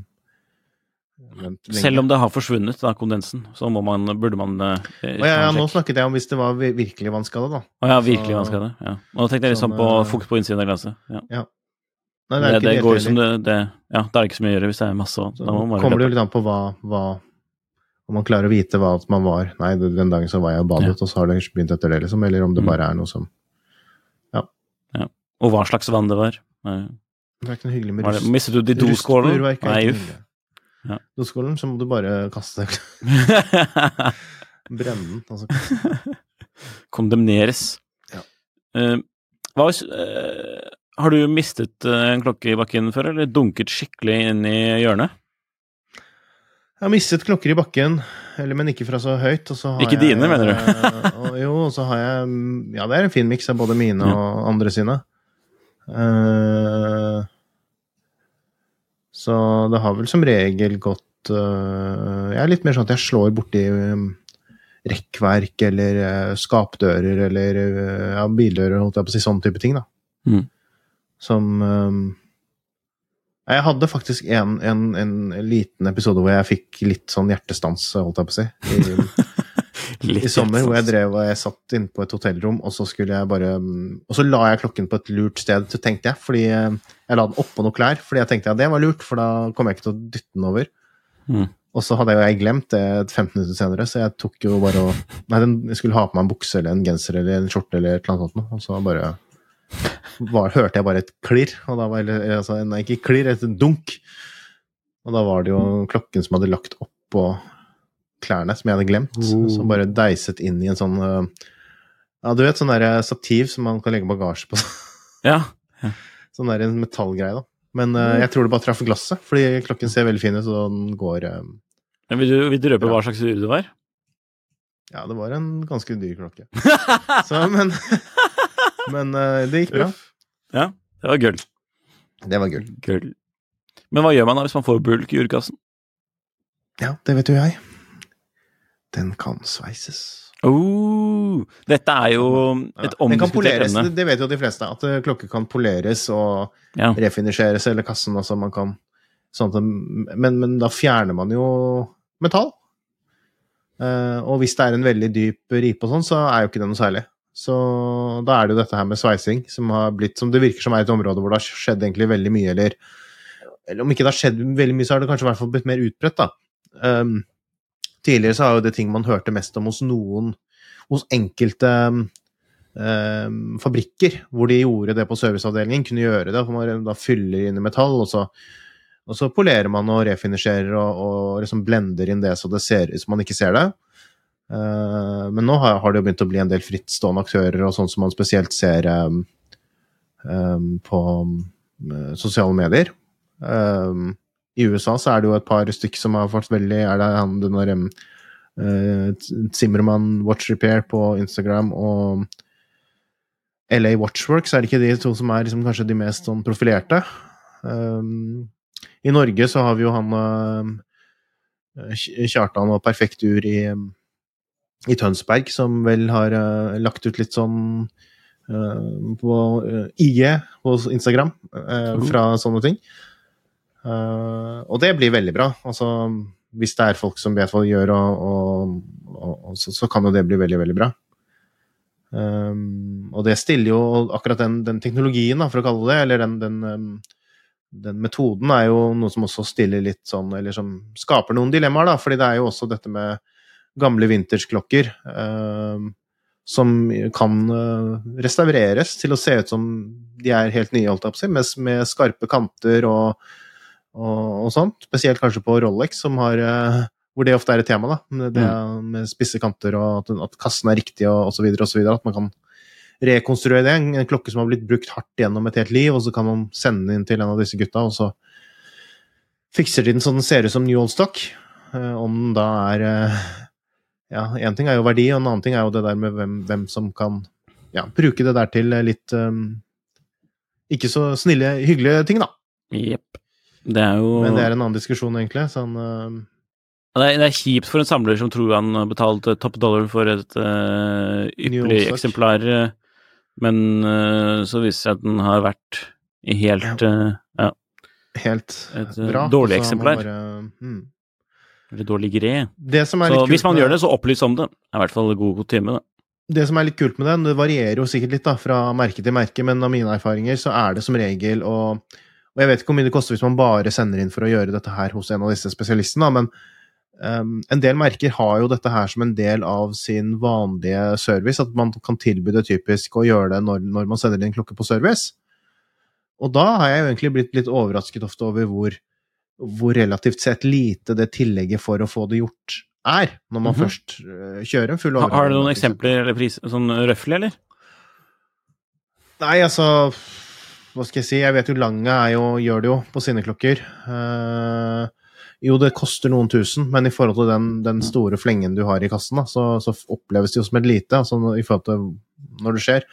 [SPEAKER 2] vent lenge.
[SPEAKER 1] Selv om det har forsvunnet, da, kondensen, så man, burde man eh,
[SPEAKER 2] ja, ja, nå snakket jeg om hvis det var vir- virkelig vannskade, da.
[SPEAKER 1] Å ja, virkelig vannskade. Ja. Og da tenkte jeg liksom på
[SPEAKER 2] eh,
[SPEAKER 1] fukt på innsiden av glasset. Ja.
[SPEAKER 2] Nei,
[SPEAKER 1] Det, det,
[SPEAKER 2] ikke
[SPEAKER 1] går som det, det Ja, da er det ikke så mye å gjøre hvis det er masse. vann.
[SPEAKER 2] Kommer det jo litt an på hva, hva Om man klarer å vite hva at man var Nei, den dagen så var jeg og badet, og så har det begynt etter det, liksom. Eller om det
[SPEAKER 1] Mm.
[SPEAKER 2] bare er noe som Ja
[SPEAKER 1] Og hva slags vann det var. Nei.
[SPEAKER 2] Det er ikke noe hyggelig med rust.
[SPEAKER 1] mistet du de i doskålen?
[SPEAKER 2] Rustfurverk er
[SPEAKER 1] Nei, uff. Ja.
[SPEAKER 2] Doskålen, så må du bare kaste Brenne den. Altså.
[SPEAKER 1] Kondemneres.
[SPEAKER 2] Ja.
[SPEAKER 1] Uh, hva hvis uh, Har du mistet eh, en klokke i bakken før, eller dunket skikkelig inn i hjørnet?
[SPEAKER 2] Jeg har mistet klokker i bakken, eller, men ikke fra så høyt.
[SPEAKER 1] Ikke
[SPEAKER 2] jeg,
[SPEAKER 1] dine, mener du?
[SPEAKER 2] eh, og, jo, og så har jeg mm, Ja, det er en fin miks av både mine
[SPEAKER 1] Ja.
[SPEAKER 2] og andre sine. Uh, så det har vel som regel gått uh, Jeg er litt mer sånn at jeg slår borti um, rekkverk eller uh, skapdører eller ja, bildører, holdt jeg på å si, sånn type ting, da.
[SPEAKER 1] Mm.
[SPEAKER 2] Som um, Jeg hadde faktisk en, en, en liten episode hvor jeg fikk litt sånn hjertestans, holdt jeg på å si. I, i sommer hvor jeg
[SPEAKER 1] sånn.
[SPEAKER 2] drev og jeg satt inne på et hotellrom, og så skulle jeg bare mm, Og så la jeg klokken på et lurt sted, tenkte jeg, fordi eh, jeg la den oppå noen klær, fordi jeg tenkte ja, det var lurt, for da kom jeg ikke til å dytte den over.
[SPEAKER 1] Mm.
[SPEAKER 2] Og så hadde jeg glemt det 15 minutter senere, så jeg tok jo bare og Nei, den, jeg skulle ha på meg en bukse eller en genser eller en skjorte eller et eller annet sånt, og så bare var, hørte jeg bare et klirr, og da var det altså, Nei, ikke klirr, et dunk. Og da var det jo klokken som hadde lagt oppå klærne, som jeg hadde glemt, som bare deiset inn i en sånn øh, Ja, du vet, sånn der stativ som man kan legge bagasje på.
[SPEAKER 1] Ja.
[SPEAKER 2] sånn der en metallgreie, da. Men uh, jeg tror det bare traff glasset, fordi klokken ser veldig fin ut, og den går uh,
[SPEAKER 1] ja, vil, du, vil du røpe
[SPEAKER 2] Ja.
[SPEAKER 1] hva slags ur det var?
[SPEAKER 2] Ja, det var en ganske dyr klokke. Så, men Men uh, det gikk bra.
[SPEAKER 1] Ja, det var gull.
[SPEAKER 2] Det var gull.
[SPEAKER 1] gull. Men hva gjør man da hvis man får bulk i urkassen?
[SPEAKER 2] Ja, det vet jo jeg. Den kan sveises.
[SPEAKER 1] Oh, dette er jo et
[SPEAKER 2] Den kan
[SPEAKER 1] omdiskutert
[SPEAKER 2] poleres,
[SPEAKER 1] emne.
[SPEAKER 2] det, vet jo de fleste, at klokke klokker kan poleres og
[SPEAKER 1] Ja.
[SPEAKER 2] refinisjeres, eller kassen, også. man kan sånn at men, men da fjerner man jo metall. Uh, og hvis det er en veldig dyp ripe og sånn, så er jo ikke det noe særlig. Så da er det jo dette her med sveising, som har blitt, som det virker som er et område hvor det har skjedd egentlig veldig mye, eller, eller om ikke det har skjedd veldig mye, så har det kanskje i hvert fall blitt mer utbredt, da. Um, tidligere så har jo det ting man hørte mest om hos noen, hos enkelte um, fabrikker, hvor de gjorde det på serviceavdelingen, kunne gjøre det, for man da fyller inn i metall, og så, og så polerer man og refinisjerer og, og liksom blender inn det så det ser ut som man ikke ser det. Eh, men nå har, det jo begynt å bli en del frittstående aktører, og sånn som man spesielt ser um, um, på um, sosiale medier. Um, I USA så er det jo et par stykk som har fått veldig Er det han den der eh, Zimmermann Watch Repair på Instagram og LA Watchworks, er det ikke de to som er liksom kanskje de mest sånn profilerte? I Norge så har vi jo han Kj- Kjartan og Perfekt Ur i, i Tønsberg, som vel har uh, lagt ut litt sånn uh, på uh, IG på Instagram uh, fra sånne ting. Og det blir veldig bra. Altså, hvis det er folk som vet hva de gjør, og, og, og, så, så kan jo det bli veldig, veldig bra. Um, og det stiller jo akkurat den, den teknologien, da, for å kalle det, eller den, den, den metoden, er jo noe som også stiller litt sånn Eller som skaper noen dilemmaer, da, fordi det er jo også dette med gamle vintersklokker eh, som kan uh, restaureres til å se ut som de er helt nye, holdt jeg si, med, skarpe kanter og, og, og sånt. Spesielt kanskje på Rolex, som har uh, hvor det ofte er et tema, da. Med, det, med spisse kanter og at, kassen er riktig og osv. osv. At man kan rekonstruere det. En, klokke som har blitt brukt hardt gjennom et helt liv, og så kan man sende den inn til en av disse gutta, og så fikser de den så den ser ut som New Old Stock. Eh, om den da er eh, Ja, én ting er jo verdi, og en annen ting er jo det der med hvem, hvem som kan ja, bruke det der til litt um, ikke så snille, hyggelige ting, da.
[SPEAKER 1] Jepp. Det er jo
[SPEAKER 2] Men det er en annen diskusjon, egentlig. Sånn, eh,
[SPEAKER 1] Det er, det er kjipt for en samler som tror han har betalt topp dollar for et uh, ypperlig eksemplar, eh, men uh, så viser det seg at den har vært helt uh, ja,
[SPEAKER 2] Helt
[SPEAKER 1] Et, eh,
[SPEAKER 2] bra.
[SPEAKER 1] dårlig eksemplar.
[SPEAKER 2] bare- mm.
[SPEAKER 1] Eller greie.
[SPEAKER 2] Det som er
[SPEAKER 1] Så hvis man
[SPEAKER 2] med-
[SPEAKER 1] gjør det, så opplys om det. Det er i hvert fall god kutyme, det.
[SPEAKER 2] Det som er litt kult med den, det varierer jo sikkert litt da, fra merke til merke, men av mine erfaringer så er det som regel å Og jeg vet ikke hvor mye det koster hvis man bare sender inn for å gjøre dette her hos en av disse spesialistene, men um, en del merker har jo dette her som en del av sin vanlige service, at man kan tilby det typisk å gjøre det når, når man sender inn klokke på service. Og da har jeg jo egentlig blitt litt overrasket ofte over hvor, hvor relativt sett lite det tillegget for å få det gjort er, når man
[SPEAKER 1] Mhm.
[SPEAKER 2] først øh, kjører en full
[SPEAKER 1] overgang. har du noen eksempler eller pris, sånn røffelig, eller?
[SPEAKER 2] Nei, altså Hva skal jeg si? Jeg vet jo Lange er jo, gjør det jo på sine klokker. Uh, jo, det koster noen tusen, men i forhold til den, den store flengen du har i kassen, da, så, så oppleves det jo som et lite, altså i forhold til når det skjer.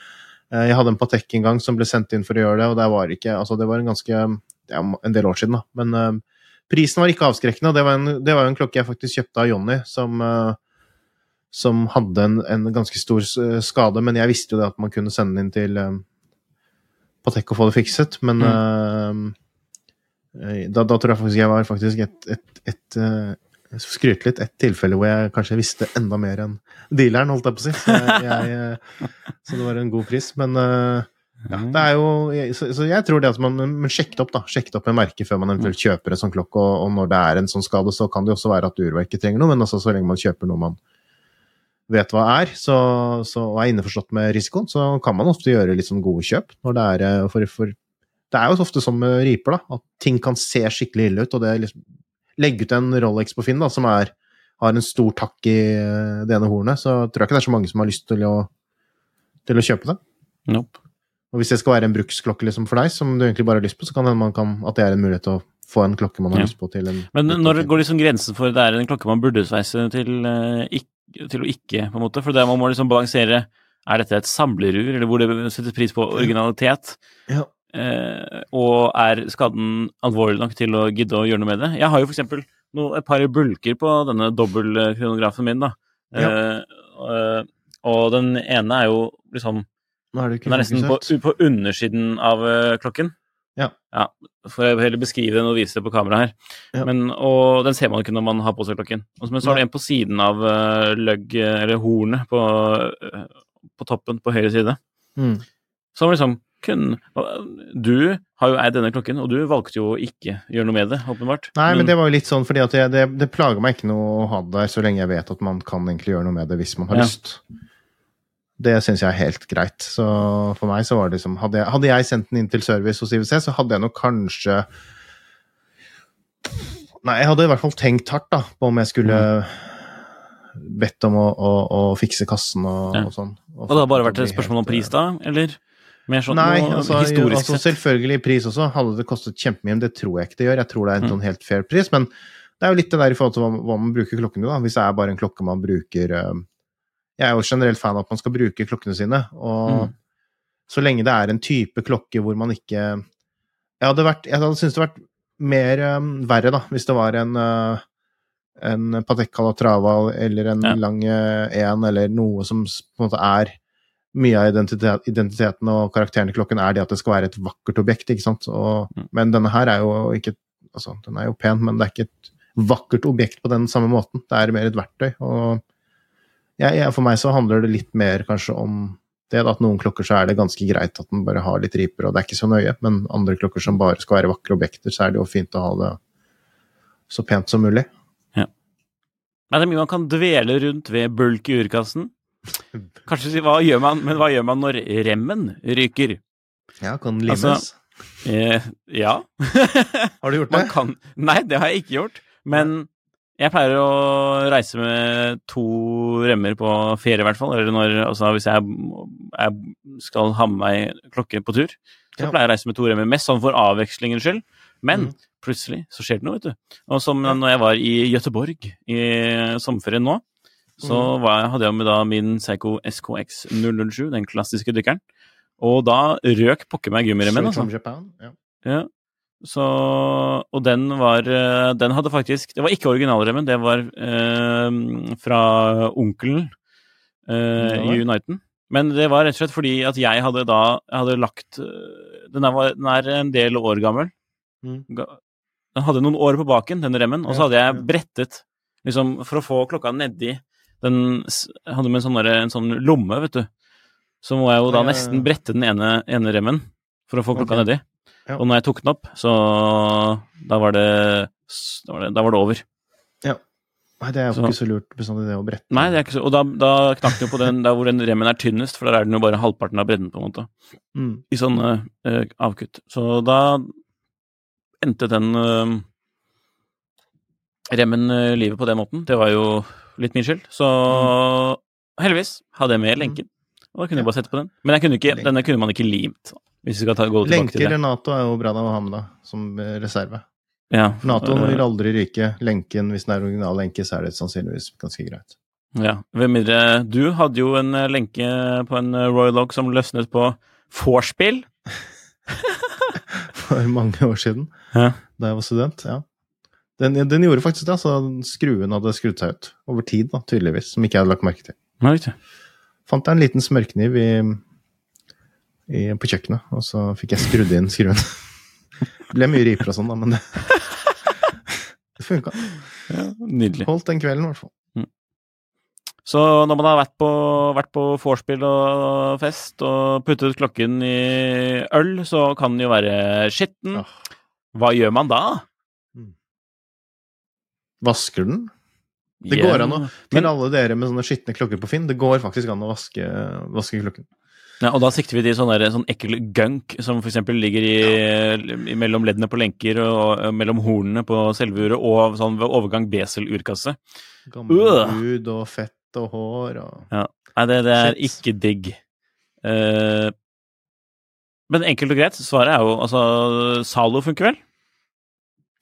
[SPEAKER 2] Uh, jeg hadde en Patek en gang som ble sendt inn for å gjøre det, og var ikke Altså, det var en ganske ja, en del år siden, da. Men uh, prisen var ikke avskrekkende, det var, en, det var jo en klokke jeg faktisk kjøpte av Jonny, som uh, som hadde en, en ganske stor eh, skade, men jeg visste jo det at man kunne sende den inn til uh, Patek og få det fikset, men eh, da, da tror jeg faktisk jeg var faktisk et, et, et eh, jeg skal skryte litt, et tilfelle hvor jeg kanskje visste enda mer enn dealeren, holdt jeg på å si. Så, jeg, eh, så det var en god pris. Men eh, ja, det er jo så, så jeg tror det at man Men sjekket opp, da. sjekket opp med merket før man eventuelt kjøper en sånn klokke. Og, og når det er en sånn skade, så kan det jo også være at urverket trenger noe, men altså, så lenge man kjøper noe man vet hva er, så, så, og er innforstått med risikoen, så kan man ofte gjøre litt sånn gode kjøp. Når det, er, eh, for, for, det er jo ofte sånn med riper, da, at ting kan se skikkelig ille ut. og det liksom, Legge ut en Rolex på Finn da, som er, har en stor takk i eh, det ene hornet, så tror jeg ikke det er så mange som har lyst til å, til å kjøpe det.
[SPEAKER 1] Nope.
[SPEAKER 2] Og hvis det skal være en bruksklokke liksom for deg, som du egentlig bare har lyst på, så kan det hende at det er en mulighet til å få en klokke man har
[SPEAKER 1] Ja.
[SPEAKER 2] lyst på til en
[SPEAKER 1] Men når går liksom grensen for det er en klokke man burde sveise til, eh, til å ikke, på en måte? For det man må liksom balansere Er dette et samlerur, eller hvor det settes pris på originalitet?
[SPEAKER 2] Ja.
[SPEAKER 1] Eh, og er skaden alvorlig nok til å gidde å gjøre noe med det? Jeg har jo for eksempel no, et par bulker på denne dobbeltkronografen min, da. Eh, eh, og den ene er jo liksom
[SPEAKER 2] Nå er det ikke
[SPEAKER 1] Den er nesten på, på undersiden av eh, klokken.
[SPEAKER 2] Ja.
[SPEAKER 1] For jeg heller beskrive den og vise det på kamera her.
[SPEAKER 2] Ja.
[SPEAKER 1] Men, og den ser man ikke når man har på seg klokken. Og så- Men så har du en på siden av uh, løgg, eller hornet, på, eh, på toppen på høyre side.
[SPEAKER 2] Mm.
[SPEAKER 1] Som liksom kun Du har jo eid denne klokken, og du valgte jo å ikke gjøre noe med det, åpenbart.
[SPEAKER 2] Nei, men det var jo litt sånn fordi at jeg, det, det plager meg ikke noe å ha det der, så lenge jeg vet at man kan egentlig gjøre noe med det hvis man har
[SPEAKER 1] Ja.
[SPEAKER 2] lyst. Det syns jeg er helt greit. Så for meg så var det liksom Hadde jeg, hadde jeg sendt den inn til service hos IWC, så hadde jeg nok kanskje Nei, jeg hadde i hvert fall tenkt hardt da, på om jeg skulle bedt om å, å, å fikse kassen og,
[SPEAKER 1] Ja.
[SPEAKER 2] og sånn.
[SPEAKER 1] Og det har bare vært et spørsmål om pris, da? Eller mer sånn
[SPEAKER 2] Nei, altså,
[SPEAKER 1] historisk
[SPEAKER 2] altså selvfølgelig pris også. Hadde det kostet kjempemye, men det tror jeg ikke det gjør. Jeg tror det er en
[SPEAKER 1] Mm.
[SPEAKER 2] sånn helt fair pris. Men det er jo litt det der i forhold til hva, hva man bruker klokken til, da. Hvis det er bare en klokke man bruker eh, Jeg er jo generelt fan av at man skal bruke klokkene sine, og
[SPEAKER 1] Mm.
[SPEAKER 2] så lenge det er en type klokke hvor man ikke Jeg hadde, vært, jeg hadde syntes det hadde vært mer um, verre, da, hvis det var en uh, en Patek Calatrava eller en
[SPEAKER 1] Ja.
[SPEAKER 2] lang eh, en, eller noe som på en måte er mye av identitet, identiteten og karakteren i klokken er det at det skal være et vakkert objekt, ikke sant. Og,
[SPEAKER 1] Mm.
[SPEAKER 2] Men denne her er jo ikke Altså, den er jo pen, men det er ikke et vakkert objekt på den samme måten. Det er mer et verktøy. Og jeg, jeg, for meg så handler det litt mer kanskje om det at noen klokker så er det ganske greit at den bare har litt riper, og det er ikke så nøye. Men andre klokker som bare skal være vakre objekter, så er det jo fint å ha det så pent som mulig.
[SPEAKER 1] Men det er mye man kan dvele rundt ved bulk i urkassen? Kanskje si hva gjør man, men hva gjør man når remmen ryker?
[SPEAKER 2] Ja, kan
[SPEAKER 1] den
[SPEAKER 2] limes.
[SPEAKER 1] Eh, ja.
[SPEAKER 2] har du gjort
[SPEAKER 1] Man
[SPEAKER 2] det?
[SPEAKER 1] kan Nei, det har jeg ikke gjort. Men jeg pleier å reise med to remmer på ferie, i hvert fall. Eller når, altså, hvis jeg, jeg skal ha med meg klokke på tur, så
[SPEAKER 2] Ja.
[SPEAKER 1] pleier jeg å reise med to remmer. Mest sånn for avvekslingens skyld. Men
[SPEAKER 2] mm.
[SPEAKER 1] plutselig så skjer det noe, vet du. Og som når jeg var i Gøteborg i sommerferien nå, så
[SPEAKER 2] Mhm.
[SPEAKER 1] var, hadde jeg med da min Seiko SKX 007, den klassiske dykkeren. Og da røk pokker meg gummiremmen, altså.
[SPEAKER 2] ja.
[SPEAKER 1] Ja. Så Og den var eh, Den hadde faktisk Det var ikke originalremmen, det var eh, fra onkelen eh, i Uniten. Men det var rett og slett fordi at jeg hadde da jeg hadde lagt Den er, den er en del år gammel.
[SPEAKER 2] Mm.
[SPEAKER 1] Den hadde noen år på baken, den remmen, og så hadde jeg brettet liksom For å få klokka nedi den hadde med en sånn, en sånn lomme, vet du. Så må jeg jo da nesten brette den ene, ene remmen for å få klokka
[SPEAKER 2] okay.
[SPEAKER 1] nedi.
[SPEAKER 2] Ja.
[SPEAKER 1] Og når jeg tok den opp, så da var det, da var det, da var det over.
[SPEAKER 2] Nei, det er jo
[SPEAKER 1] Så-
[SPEAKER 2] ikke så lurt bestandig det å brette.
[SPEAKER 1] Nei, det er ikke så Og da, da knakk det jo på den der hvor den remmen er tynnest, for der er den jo bare halvparten av bredden, på en måte.
[SPEAKER 2] Mm.
[SPEAKER 1] I sånne uh, avkutt. Så da endte den uh, remmen uh, livet på den måten. Det var jo litt min skyld. Så heldigvis hadde jeg med lenken. Og da kunne jeg bare sette på den. Men kunne ikke, denne kunne man ikke limt. Hvis vi skal ta, gå tilbake til det.
[SPEAKER 2] Lenker
[SPEAKER 1] i
[SPEAKER 2] Nato er jo bra å ha med, da, som eh, reserve.
[SPEAKER 1] Ja,
[SPEAKER 2] Nato
[SPEAKER 1] eh,
[SPEAKER 2] vil aldri ryke. Lenken, hvis den er original lenke, så er det sannsynligvis ganske greit.
[SPEAKER 1] Ja, hvem er det? Du hadde jo en eh, lenke på en Royal Oak som løsnet på vorspiel.
[SPEAKER 2] For mange år siden,
[SPEAKER 1] Ja.
[SPEAKER 2] da jeg var student. ja. Den, den gjorde faktisk det, altså skruen hadde skrudd seg ut. Over tid, da, tydeligvis, som ikke jeg hadde lagt merke til.
[SPEAKER 1] Riktig.
[SPEAKER 2] Fant jeg en liten smørkniv i, i, på kjøkkenet, og så fikk jeg skrudd inn skruen. Det Ble mye riper og sånn, da, men det, det funka.
[SPEAKER 1] Ja, nydelig.
[SPEAKER 2] Holdt den kvelden, i hvert fall.
[SPEAKER 1] Så når man har vært på, vært på vorspiel og fest og puttet klokken i øl, så kan den jo være skitten. Hva gjør man da?
[SPEAKER 2] Vasker den? Det går an å Til alle dere med sånne skitne klokker på Finn, det går faktisk an å vaske, vaske klokken.
[SPEAKER 1] Ja, Og da sikter vi til sånn, der, sånn ekkel gunk som f.eks. ligger i, i, mellom leddene på lenker og, og mellom hornene på selve uret, og sånn ved overgang besel-urkasse.
[SPEAKER 2] Gammel
[SPEAKER 1] uh!
[SPEAKER 2] hud og fett og hår og
[SPEAKER 1] Nei, det, det er
[SPEAKER 2] Shit.
[SPEAKER 1] ikke digg. Uh, men enkelt og greit, svaret er jo altså Zalo funker vel?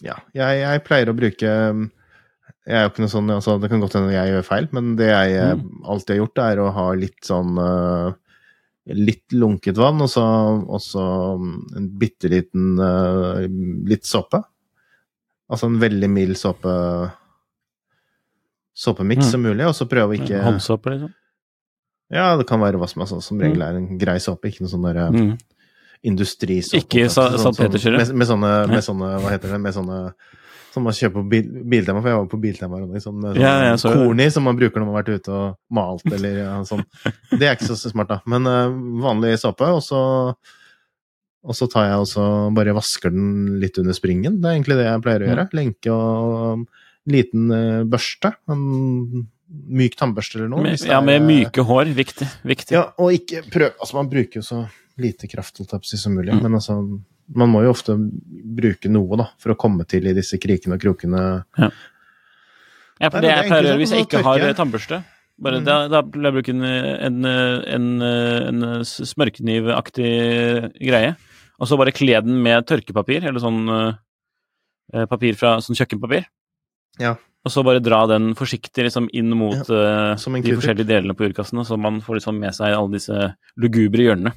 [SPEAKER 2] Ja. Jeg, jeg pleier å bruke Jeg er jo ikke noe sånn altså, Det kan godt hende jeg gjør feil, men det jeg eh,
[SPEAKER 1] Mm.
[SPEAKER 2] alltid har gjort, er å ha litt sånn eh, Litt lunket vann, og så, og så en bitte liten uh, Litt såpe. Altså en veldig mild såpe såpemiks
[SPEAKER 1] Mm.
[SPEAKER 2] som mulig, og så prøve å ikke
[SPEAKER 1] Håndsåpe, liksom?
[SPEAKER 2] Ja, det kan være hva som sånn. Som regel er en grei såpe, ikke noe sånn derre
[SPEAKER 1] Mm.
[SPEAKER 2] industrisåpe.
[SPEAKER 1] Ikke sa-
[SPEAKER 2] Sånn-
[SPEAKER 1] salpetersyre?
[SPEAKER 2] Med, med, sånne, med sånne Hva heter det? Med sånne som man kjøper på bil, Biltema, for jeg var på Biltema Ronny, sånn med sånn
[SPEAKER 1] Ja, ja, så-
[SPEAKER 2] korn i som man bruker når man har vært ute og malt eller ja, sånn. Det er ikke så smart, da. Men uh, vanlig såpe, og så og så tar jeg også bare vasker den litt under springen. Det er egentlig det jeg pleier å gjøre. Lenke og liten eh, børste. En myk tannbørste eller noe.
[SPEAKER 1] Med, ja, med
[SPEAKER 2] er,
[SPEAKER 1] myke hår. Viktig. viktig.
[SPEAKER 2] ja, og ikke prøv Altså, man bruker jo så lite kraft som mulig,
[SPEAKER 1] Mm.
[SPEAKER 2] men altså Man må jo ofte bruke noe, da, for å komme til i disse krikene og krokene.
[SPEAKER 1] Ja,
[SPEAKER 2] ja
[SPEAKER 1] for det
[SPEAKER 2] det er
[SPEAKER 1] jeg pleier å gjøre hvis jeg ikke har tannbørste bare,
[SPEAKER 2] Mm.
[SPEAKER 1] da, da vil jeg bruke en, en, en, en smørknivaktig greie. Og så bare kle den med tørkepapir, eller sånn eh, papir fra sånn kjøkkenpapir.
[SPEAKER 2] Ja.
[SPEAKER 1] Og så bare dra den forsiktig liksom inn mot
[SPEAKER 2] ja,
[SPEAKER 1] de forskjellige delene på jordkassen, så man får liksom med seg alle disse lugubre hjørnene.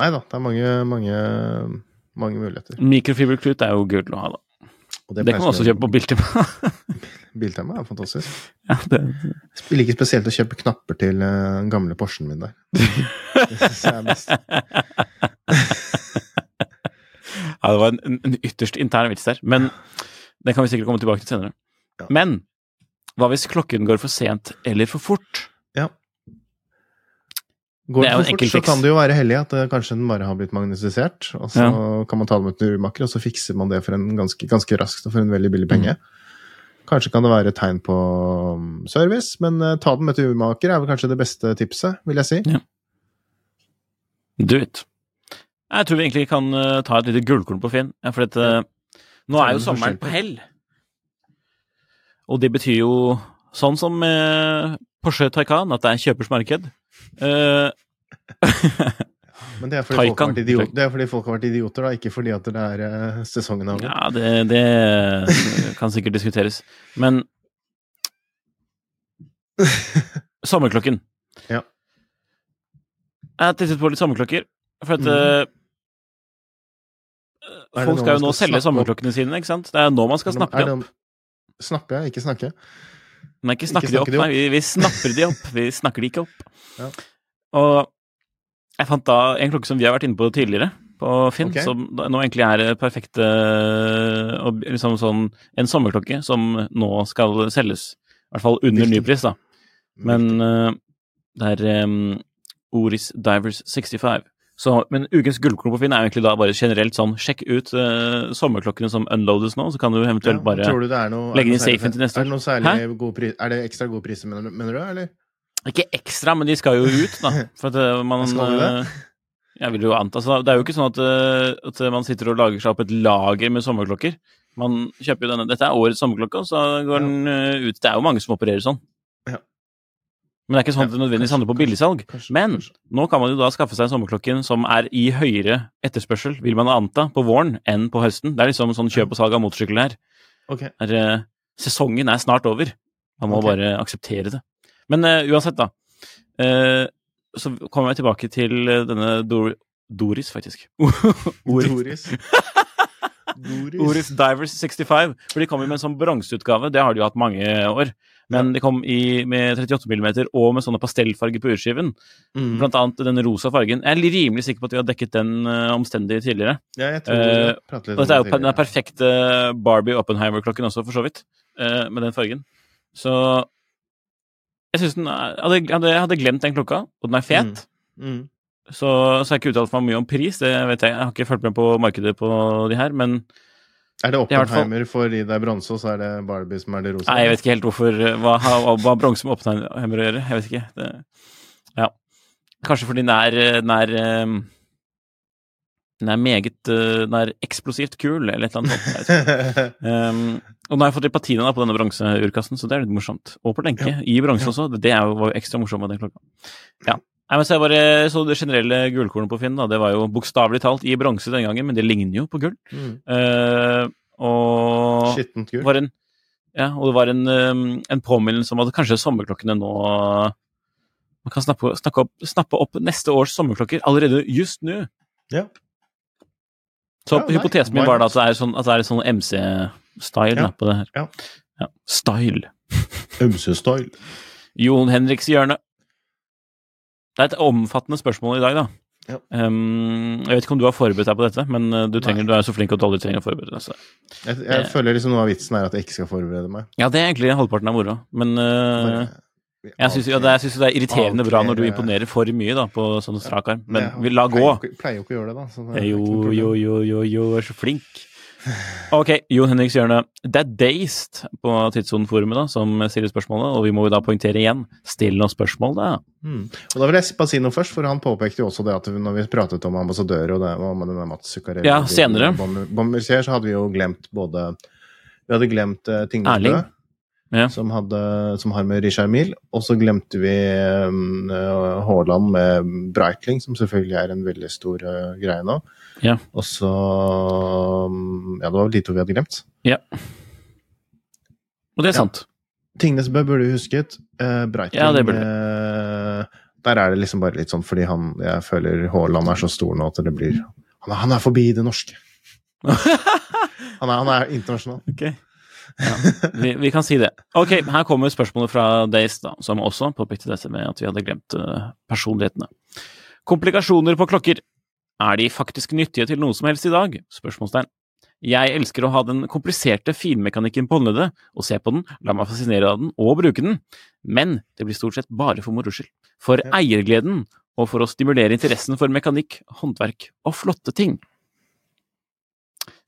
[SPEAKER 2] Nei da, det er mange, mange, mange muligheter.
[SPEAKER 1] Mikrofiberklut er jo gull å ha, da.
[SPEAKER 2] Og
[SPEAKER 1] Det kan man også kjøpe på Biltema.
[SPEAKER 2] Biltema er fantastisk.
[SPEAKER 1] ja, det,
[SPEAKER 2] Jeg liker spesielt å kjøpe knapper til eh, den gamle Porschen min der. Det synes jeg er best.
[SPEAKER 1] Ja, det var en, en ytterst intern vits der, men den kan vi sikkert komme tilbake til senere.
[SPEAKER 2] Ja.
[SPEAKER 1] Men hva hvis klokken går for sent eller for fort?
[SPEAKER 2] Går
[SPEAKER 1] Det
[SPEAKER 2] for fort, så kan det jo være heldig at eh, kanskje den bare har blitt magnetisert, og så
[SPEAKER 1] Ja.
[SPEAKER 2] kan man ta det med en urmaker, og så fikser man det for en ganske, ganske raskt og for en veldig billig penge.
[SPEAKER 1] Mm.
[SPEAKER 2] Kanskje kan det være et tegn på um, service, men uh, ta den med til urmaker er vel kanskje det beste tipset, vil jeg si.
[SPEAKER 1] Ja. Do it. Jeg tror vi egentlig kan uh, ta et lite gullkorn på Finn, ja, for dette, nå er jo sommeren
[SPEAKER 2] på-
[SPEAKER 1] hell. Og det betyr jo, sånn som Porsche Taycan, at det er kjøpers marked. Eh,
[SPEAKER 2] Men det er, vært det er fordi folk har vært idioter, da, ikke fordi at det er eh, sesongen av.
[SPEAKER 1] Ja, det, det kan sikkert diskuteres. Men Sommerklokken.
[SPEAKER 2] Ja.
[SPEAKER 1] Jeg har tittet på litt sommerklokker. For at mm.
[SPEAKER 2] uh,
[SPEAKER 1] folk skal jo nå
[SPEAKER 2] skal
[SPEAKER 1] selge sommerklokkene sine, ikke sant? Det er nå man skal snappe
[SPEAKER 2] dem
[SPEAKER 1] opp.
[SPEAKER 2] om- Snappe, ikke snakke.
[SPEAKER 1] Men ikke snakke
[SPEAKER 2] Ikke
[SPEAKER 1] de opp,
[SPEAKER 2] de opp.
[SPEAKER 1] nei, vi, vi snapper de opp. Vi snakker de ikke opp.
[SPEAKER 2] Ja.
[SPEAKER 1] Og jeg fant da en klokke som vi har vært inne på tidligere, på Finn,
[SPEAKER 2] okay.
[SPEAKER 1] som nå egentlig er perfekt perfekte liksom sånn En sommerklokke som nå skal selges. I hvert fall under
[SPEAKER 2] ny
[SPEAKER 1] nypris, da. Men uh, det er um, Oris Divers 65. Så, men ukens gullklump på Finn er egentlig da bare generelt sånn sjekk ut uh, sommerklokkene som unloades nå, så kan du eventuelt
[SPEAKER 2] Ja,
[SPEAKER 1] bare
[SPEAKER 2] du noe,
[SPEAKER 1] legge
[SPEAKER 2] inn
[SPEAKER 1] safen til neste år.
[SPEAKER 2] Er det noe særlig god pris, er det ekstra gode priser, mener, mener du? eller?
[SPEAKER 1] Ikke ekstra, men de skal jo ut, da. For at eh, man
[SPEAKER 2] Skal de det?
[SPEAKER 1] eh, Jeg vil jo anta så Det er jo ikke sånn at, at man sitter og lager seg opp et lager med sommerklokker. Man kjøper jo denne Dette er årets sommerklokke, og så går den ut. Det er jo mange som opererer sånn. Men det er ikke sånn at det nødvendigvis handler på billigsalg. Men nå kan man jo da skaffe seg sommerklokken som er i høyere etterspørsel, vil man anta, på våren enn på høsten. Det er liksom sånn kjøp og salg av motorsykkel her.
[SPEAKER 2] Okay.
[SPEAKER 1] er, eh, sesongen er snart over. Man må
[SPEAKER 2] okay.
[SPEAKER 1] bare akseptere det. Men uh, uansett, da. Uh, så kommer jeg tilbake til denne Dor Doris, faktisk. Doris.
[SPEAKER 2] Doris. Doris.
[SPEAKER 1] Oris Divers 65. For de kom jo med en sånn bronseutgave. Det har de jo hatt mange år. Men de kom i, med 38 mm og med sånne pastellfarger på urskiven.
[SPEAKER 2] Mm.
[SPEAKER 1] Blant annet den rosa fargen. Jeg er rimelig sikker på at vi har dekket den uh, omstendig tidligere.
[SPEAKER 2] Ja, jeg tror uh, litt
[SPEAKER 1] Og
[SPEAKER 2] om
[SPEAKER 1] dette er jo den er perfekte Barbie Oppenheimer-klokken også, for så vidt. uh, med den fargen. Så jeg syns den er, hadde, jeg hadde glemt den klokka, og den er fet.
[SPEAKER 2] Mm.
[SPEAKER 1] Så, så har jeg ikke uttalt meg mye om pris, det vet jeg. Jeg har ikke fulgt med på markedet på de her, men
[SPEAKER 2] Er det
[SPEAKER 1] Oppenheimer det fall-
[SPEAKER 2] Oppenheimer fordi det er bronse, og så er det Barbie som er det rosa?
[SPEAKER 1] Nei, jeg vet ikke helt hvorfor Hva har bronse med Oppenheimer å gjøre? Jeg vet ikke. Det, ja. Kanskje fordi den er, den er eh, Den er meget eh, Den er eksplosivt kul, eller et eller annet sånt. Um, og nå har jeg fått litt patina på denne bronseurkassen, så det er litt morsomt. Og på lenke, i bronse også. Det er var jo ekstra morsomt med den klokka. Ja. Nei, men så bare så det generelle gullkornet på Finn, da. Det var jo bokstavelig talt i bronse den gangen, men det ligner jo på gull.
[SPEAKER 2] Mm.
[SPEAKER 1] Uh, og
[SPEAKER 2] Skittent gull.
[SPEAKER 1] var en, ja, og det var en, um, en påminnelse om at kanskje sommerklokkene nå Man kan snappe, opp, snappe opp neste års sommerklokker allerede just nå.
[SPEAKER 2] Ja.
[SPEAKER 1] Så
[SPEAKER 2] Ja,
[SPEAKER 1] hypotesen min var da at det er sånn, at det er sånn MC-style
[SPEAKER 2] Ja.
[SPEAKER 1] på det her.
[SPEAKER 2] Ja.
[SPEAKER 1] Ja, Style.
[SPEAKER 2] MC-style.
[SPEAKER 1] Jon Henriks hjørne. Det er et omfattende spørsmål i dag, da.
[SPEAKER 2] Ja.
[SPEAKER 1] Um, jeg vet ikke om du har forberedt deg på dette, men uh, du, trenger, du er så flink at du aldri trenger å forberede deg.
[SPEAKER 2] Jeg, jeg
[SPEAKER 1] Eh.
[SPEAKER 2] føler liksom noe av vitsen er at jeg ikke skal forberede meg.
[SPEAKER 1] Ja, det er egentlig halvparten av moroa, men uh, Jeg syns jo det, det er irriterende bra når du imponerer for mye da, på sånn strak arm, men vi la gå.
[SPEAKER 2] Pleier, jo ikke- å gjøre det, da. så det
[SPEAKER 1] Jo, jo, jo, jo, jo, er så flink. Ok, Jon Henriks hjørne. Det er Dazed på Tidssonen-forumet da, som stiller spørsmålet, og vi må jo da poengtere igjen. Still noen spørsmål, da.
[SPEAKER 2] Mm. Og da vil jeg bare si noe først, for han påpekte jo også det at når vi pratet om ambassadører og det med denne Mats Zuccarelli
[SPEAKER 1] Ja, senere.
[SPEAKER 2] Bomberser, så hadde vi jo glemt både Vi hadde glemt uh, Tingnesbø,
[SPEAKER 1] Erling. Ja.
[SPEAKER 2] som, hadde, som har med Richard Mil. og så glemte vi um, uh, med Breitling, som selvfølgelig er en veldig stor uh, greie nå.
[SPEAKER 1] Ja.
[SPEAKER 2] Og så um, Ja, det var vel de to vi hadde glemt.
[SPEAKER 1] ja. Og det er
[SPEAKER 2] Ja.
[SPEAKER 1] sant.
[SPEAKER 2] Tingnesbø burde du husket. Uh, Breitling
[SPEAKER 1] Ja, det burde
[SPEAKER 2] Uh, Der er det liksom bare litt sånn fordi han Jeg føler Haaland er så stor nå at det blir Han er, han er forbi det norske. Han er, han er internasjonal.
[SPEAKER 1] Ok. Ja, vi, vi kan si det. Ok, her kommer spørsmålet fra Days, da, som også påpekte dette med at vi hadde glemt uh, personlighetene. Komplikasjoner på klokker. Er de faktisk nyttige til noe som helst i dag? Spørsmålstegn. Jeg elsker å ha den kompliserte finmekanikken på håndleddet, og se på den, la meg fascinere av den og bruke den, men det blir stort sett bare for moro skyld. For
[SPEAKER 2] Ja.
[SPEAKER 1] eiergleden, og for å stimulere interessen for mekanikk, håndverk og flotte ting.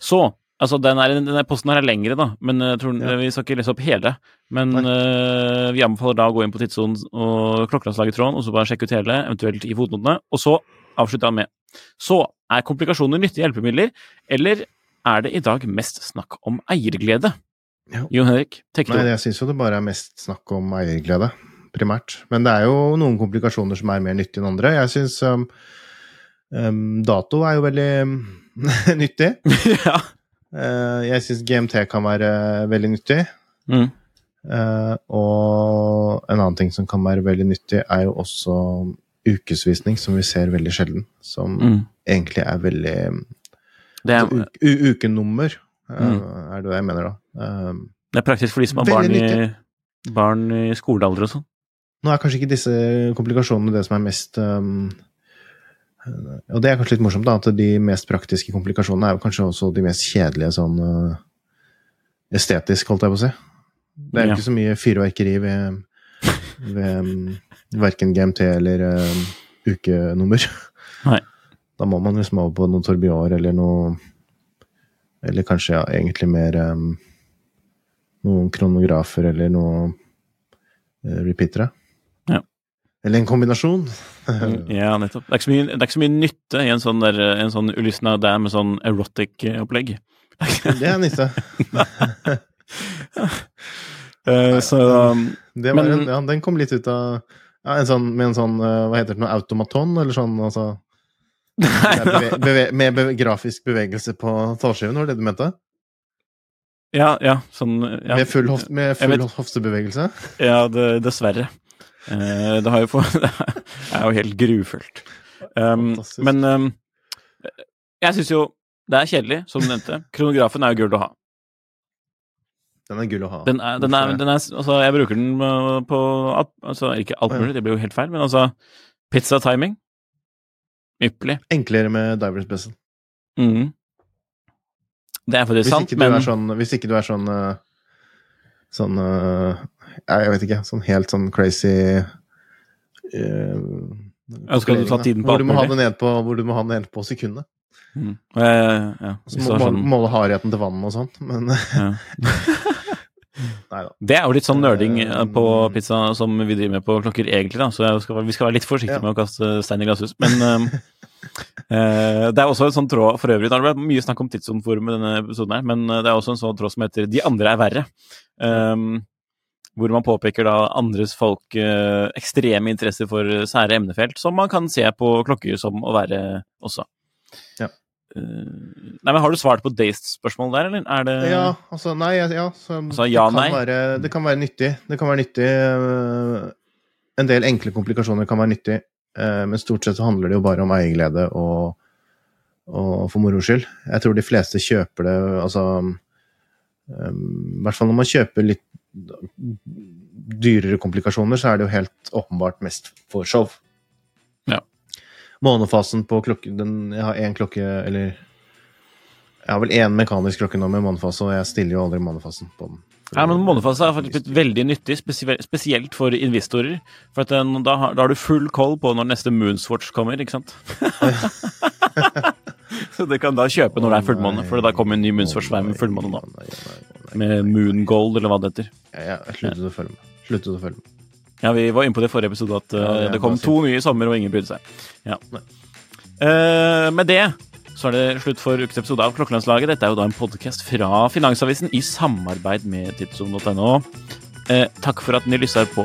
[SPEAKER 1] Så, altså den, er, denne posten her er lengre, da, men jeg tror,
[SPEAKER 2] Ja.
[SPEAKER 1] vi skal ikke lese opp hele. Men eh, vi anbefaler da å gå inn på Tidssonen og klokkelandslaget tråden, og så bare sjekke ut hele, eventuelt i fotnotene, og så avslutter han med. Så, er komplikasjoner nyttige hjelpemidler, eller er det i dag mest snakk om eierglede?
[SPEAKER 2] Ja.
[SPEAKER 1] Jon Henrik, take
[SPEAKER 2] Nei, jeg syns jo det bare er mest snakk om eierglede, primært. Men det er jo noen komplikasjoner som er mer nyttige enn andre. Jeg syns um, um, dato er jo veldig nyttig.
[SPEAKER 1] ja.
[SPEAKER 2] Eh, jeg syns GMT kan være veldig nyttig.
[SPEAKER 1] Mm.
[SPEAKER 2] Eh, og en annen ting som kan være veldig nyttig, er jo også ukesvisning, som vi ser veldig sjelden. Som
[SPEAKER 1] Mm.
[SPEAKER 2] egentlig er veldig
[SPEAKER 1] Det er,
[SPEAKER 2] Altså, ukenummer eh,
[SPEAKER 1] Mm.
[SPEAKER 2] er det jeg mener, da.
[SPEAKER 1] Det er praktisk for de som har barn i, barn i skolealder og sånn.
[SPEAKER 2] Nå er kanskje ikke disse komplikasjonene det som er mest um, Og det er kanskje litt morsomt, da, at de mest praktiske komplikasjonene er jo kanskje også de mest kjedelige sånn uh, estetisk, holdt jeg på å si. Det er jo
[SPEAKER 1] Ja.
[SPEAKER 2] ikke så mye fyrverkeri ved, ved um, verken GMT eller um, ukenummer.
[SPEAKER 1] Nei.
[SPEAKER 2] Da må man liksom over på noe Torbior eller noe Eller kanskje ja, egentlig mer um, noen kronografer eller noe uh, repeatere. Eller en kombinasjon.
[SPEAKER 1] Mm, Ja, nettopp. Det er mye, det er ikke så mye nytte i en sånn, der, en sånn Ulysna Dam med sånn erotic-opplegg.
[SPEAKER 2] Det er nytte.
[SPEAKER 1] Eh, så um,
[SPEAKER 2] Det var
[SPEAKER 1] Men-
[SPEAKER 2] en, ja, den kom litt ut av ja, en sånn, Med en sånn uh, Hva heter det, noe automaton, eller sånn? Altså, beve, beve, med beve, grafisk bevegelse på tallskiven, var det det du mente?
[SPEAKER 1] Ja, ja, sånn ja,
[SPEAKER 2] Med full, hof, med full hoftebevegelse?
[SPEAKER 1] Ja, det, dessverre. Eh, det har jo Det er jo helt grufullt. Um, men um, jeg syns jo det er kjedelig, som du nevnte. Kronografen er jo gull å ha.
[SPEAKER 2] Den er gull å ha.
[SPEAKER 1] Den er, den er, den er Altså, jeg bruker den uh, på altså, Ikke alt mulig, det blir jo helt feil, men altså Pizza-timing. Ypperlig.
[SPEAKER 2] Enklere med divers bezel.
[SPEAKER 1] Mm. Det er faktisk
[SPEAKER 2] Hvis
[SPEAKER 1] sant,
[SPEAKER 2] ikke du
[SPEAKER 1] men
[SPEAKER 2] er sånn Hvis ikke du er sånn uh, Sånn uh, Jeg vet ikke. Sånn helt sånn crazy uh,
[SPEAKER 1] Ja, skal du ta tiden på
[SPEAKER 2] hvor du må ha
[SPEAKER 1] mulig?
[SPEAKER 2] det ned på, hvor du må ha den ned på sekundet.
[SPEAKER 1] Mm. Ja, ja,
[SPEAKER 2] Så må
[SPEAKER 1] sånn,
[SPEAKER 2] måle hardheten til vannet og sånt, men
[SPEAKER 1] ja. Det er jo litt sånn nerding eh, på pizza som vi driver med på klokker, egentlig, da. Så skal, vi skal være litt forsiktige
[SPEAKER 2] Ja.
[SPEAKER 1] med å kaste stein i glasshus. Men um, eh, det er også en sånn tråd for øvrig. Det har vært mye snakk om Tidssoneforum i denne episoden her, men eh, det er også en sånn tråd som heter 'De andre er verre'. Um, hvor man påpeker da andres folk eh, ekstreme interesser for sære emnefelt, som man kan se på klokker som å være også.
[SPEAKER 2] Ja.
[SPEAKER 1] Uh, nei, men Har du svart på Dazed-spørsmålet der, eller er det
[SPEAKER 2] Ja, altså nei, ja, så
[SPEAKER 1] Altså, ja,
[SPEAKER 2] det, kan
[SPEAKER 1] nei?
[SPEAKER 2] være, det kan være nyttig. Det kan være nyttig øh, En del enkle komplikasjoner kan være nyttig, øh, men stort sett så handler det jo bare om eierglede og, og for moro skyld. Jeg tror de fleste kjøper det altså I hvert fall når man kjøper litt dyrere komplikasjoner, så er det jo helt åpenbart mest for show.
[SPEAKER 1] Ja.
[SPEAKER 2] Månefasen på klokken den, Jeg har én klokke, eller Jeg har vel én mekanisk klokke nå med månefase, og jeg stiller jo aldri månefasen på den.
[SPEAKER 1] Ja, men månefase er faktisk blitt veldig nyttig, spesielt for investorer. For den, da, har, da har du full koll på når neste Moonswatch kommer, ikke sant? Så det kan da kjøpe når det er fullmåne, for da kommer en ny munnsforsvar med fullmåne
[SPEAKER 2] nei.
[SPEAKER 1] Med Moon Gold, eller hva det heter.
[SPEAKER 2] Ja, jeg sluttet å følge med. Sluttet å følge med.
[SPEAKER 1] Ja, vi var inne på det i forrige episode, at uh,
[SPEAKER 2] det
[SPEAKER 1] kom to nye i sommer, og ingen brydde seg. Ja. Uh, med det så er det slutt for ukens episode av Klokkelandslaget. Dette er jo da en podkast fra Finansavisen i samarbeid med tidssonen.no. Eh, takk for at dere lytter på.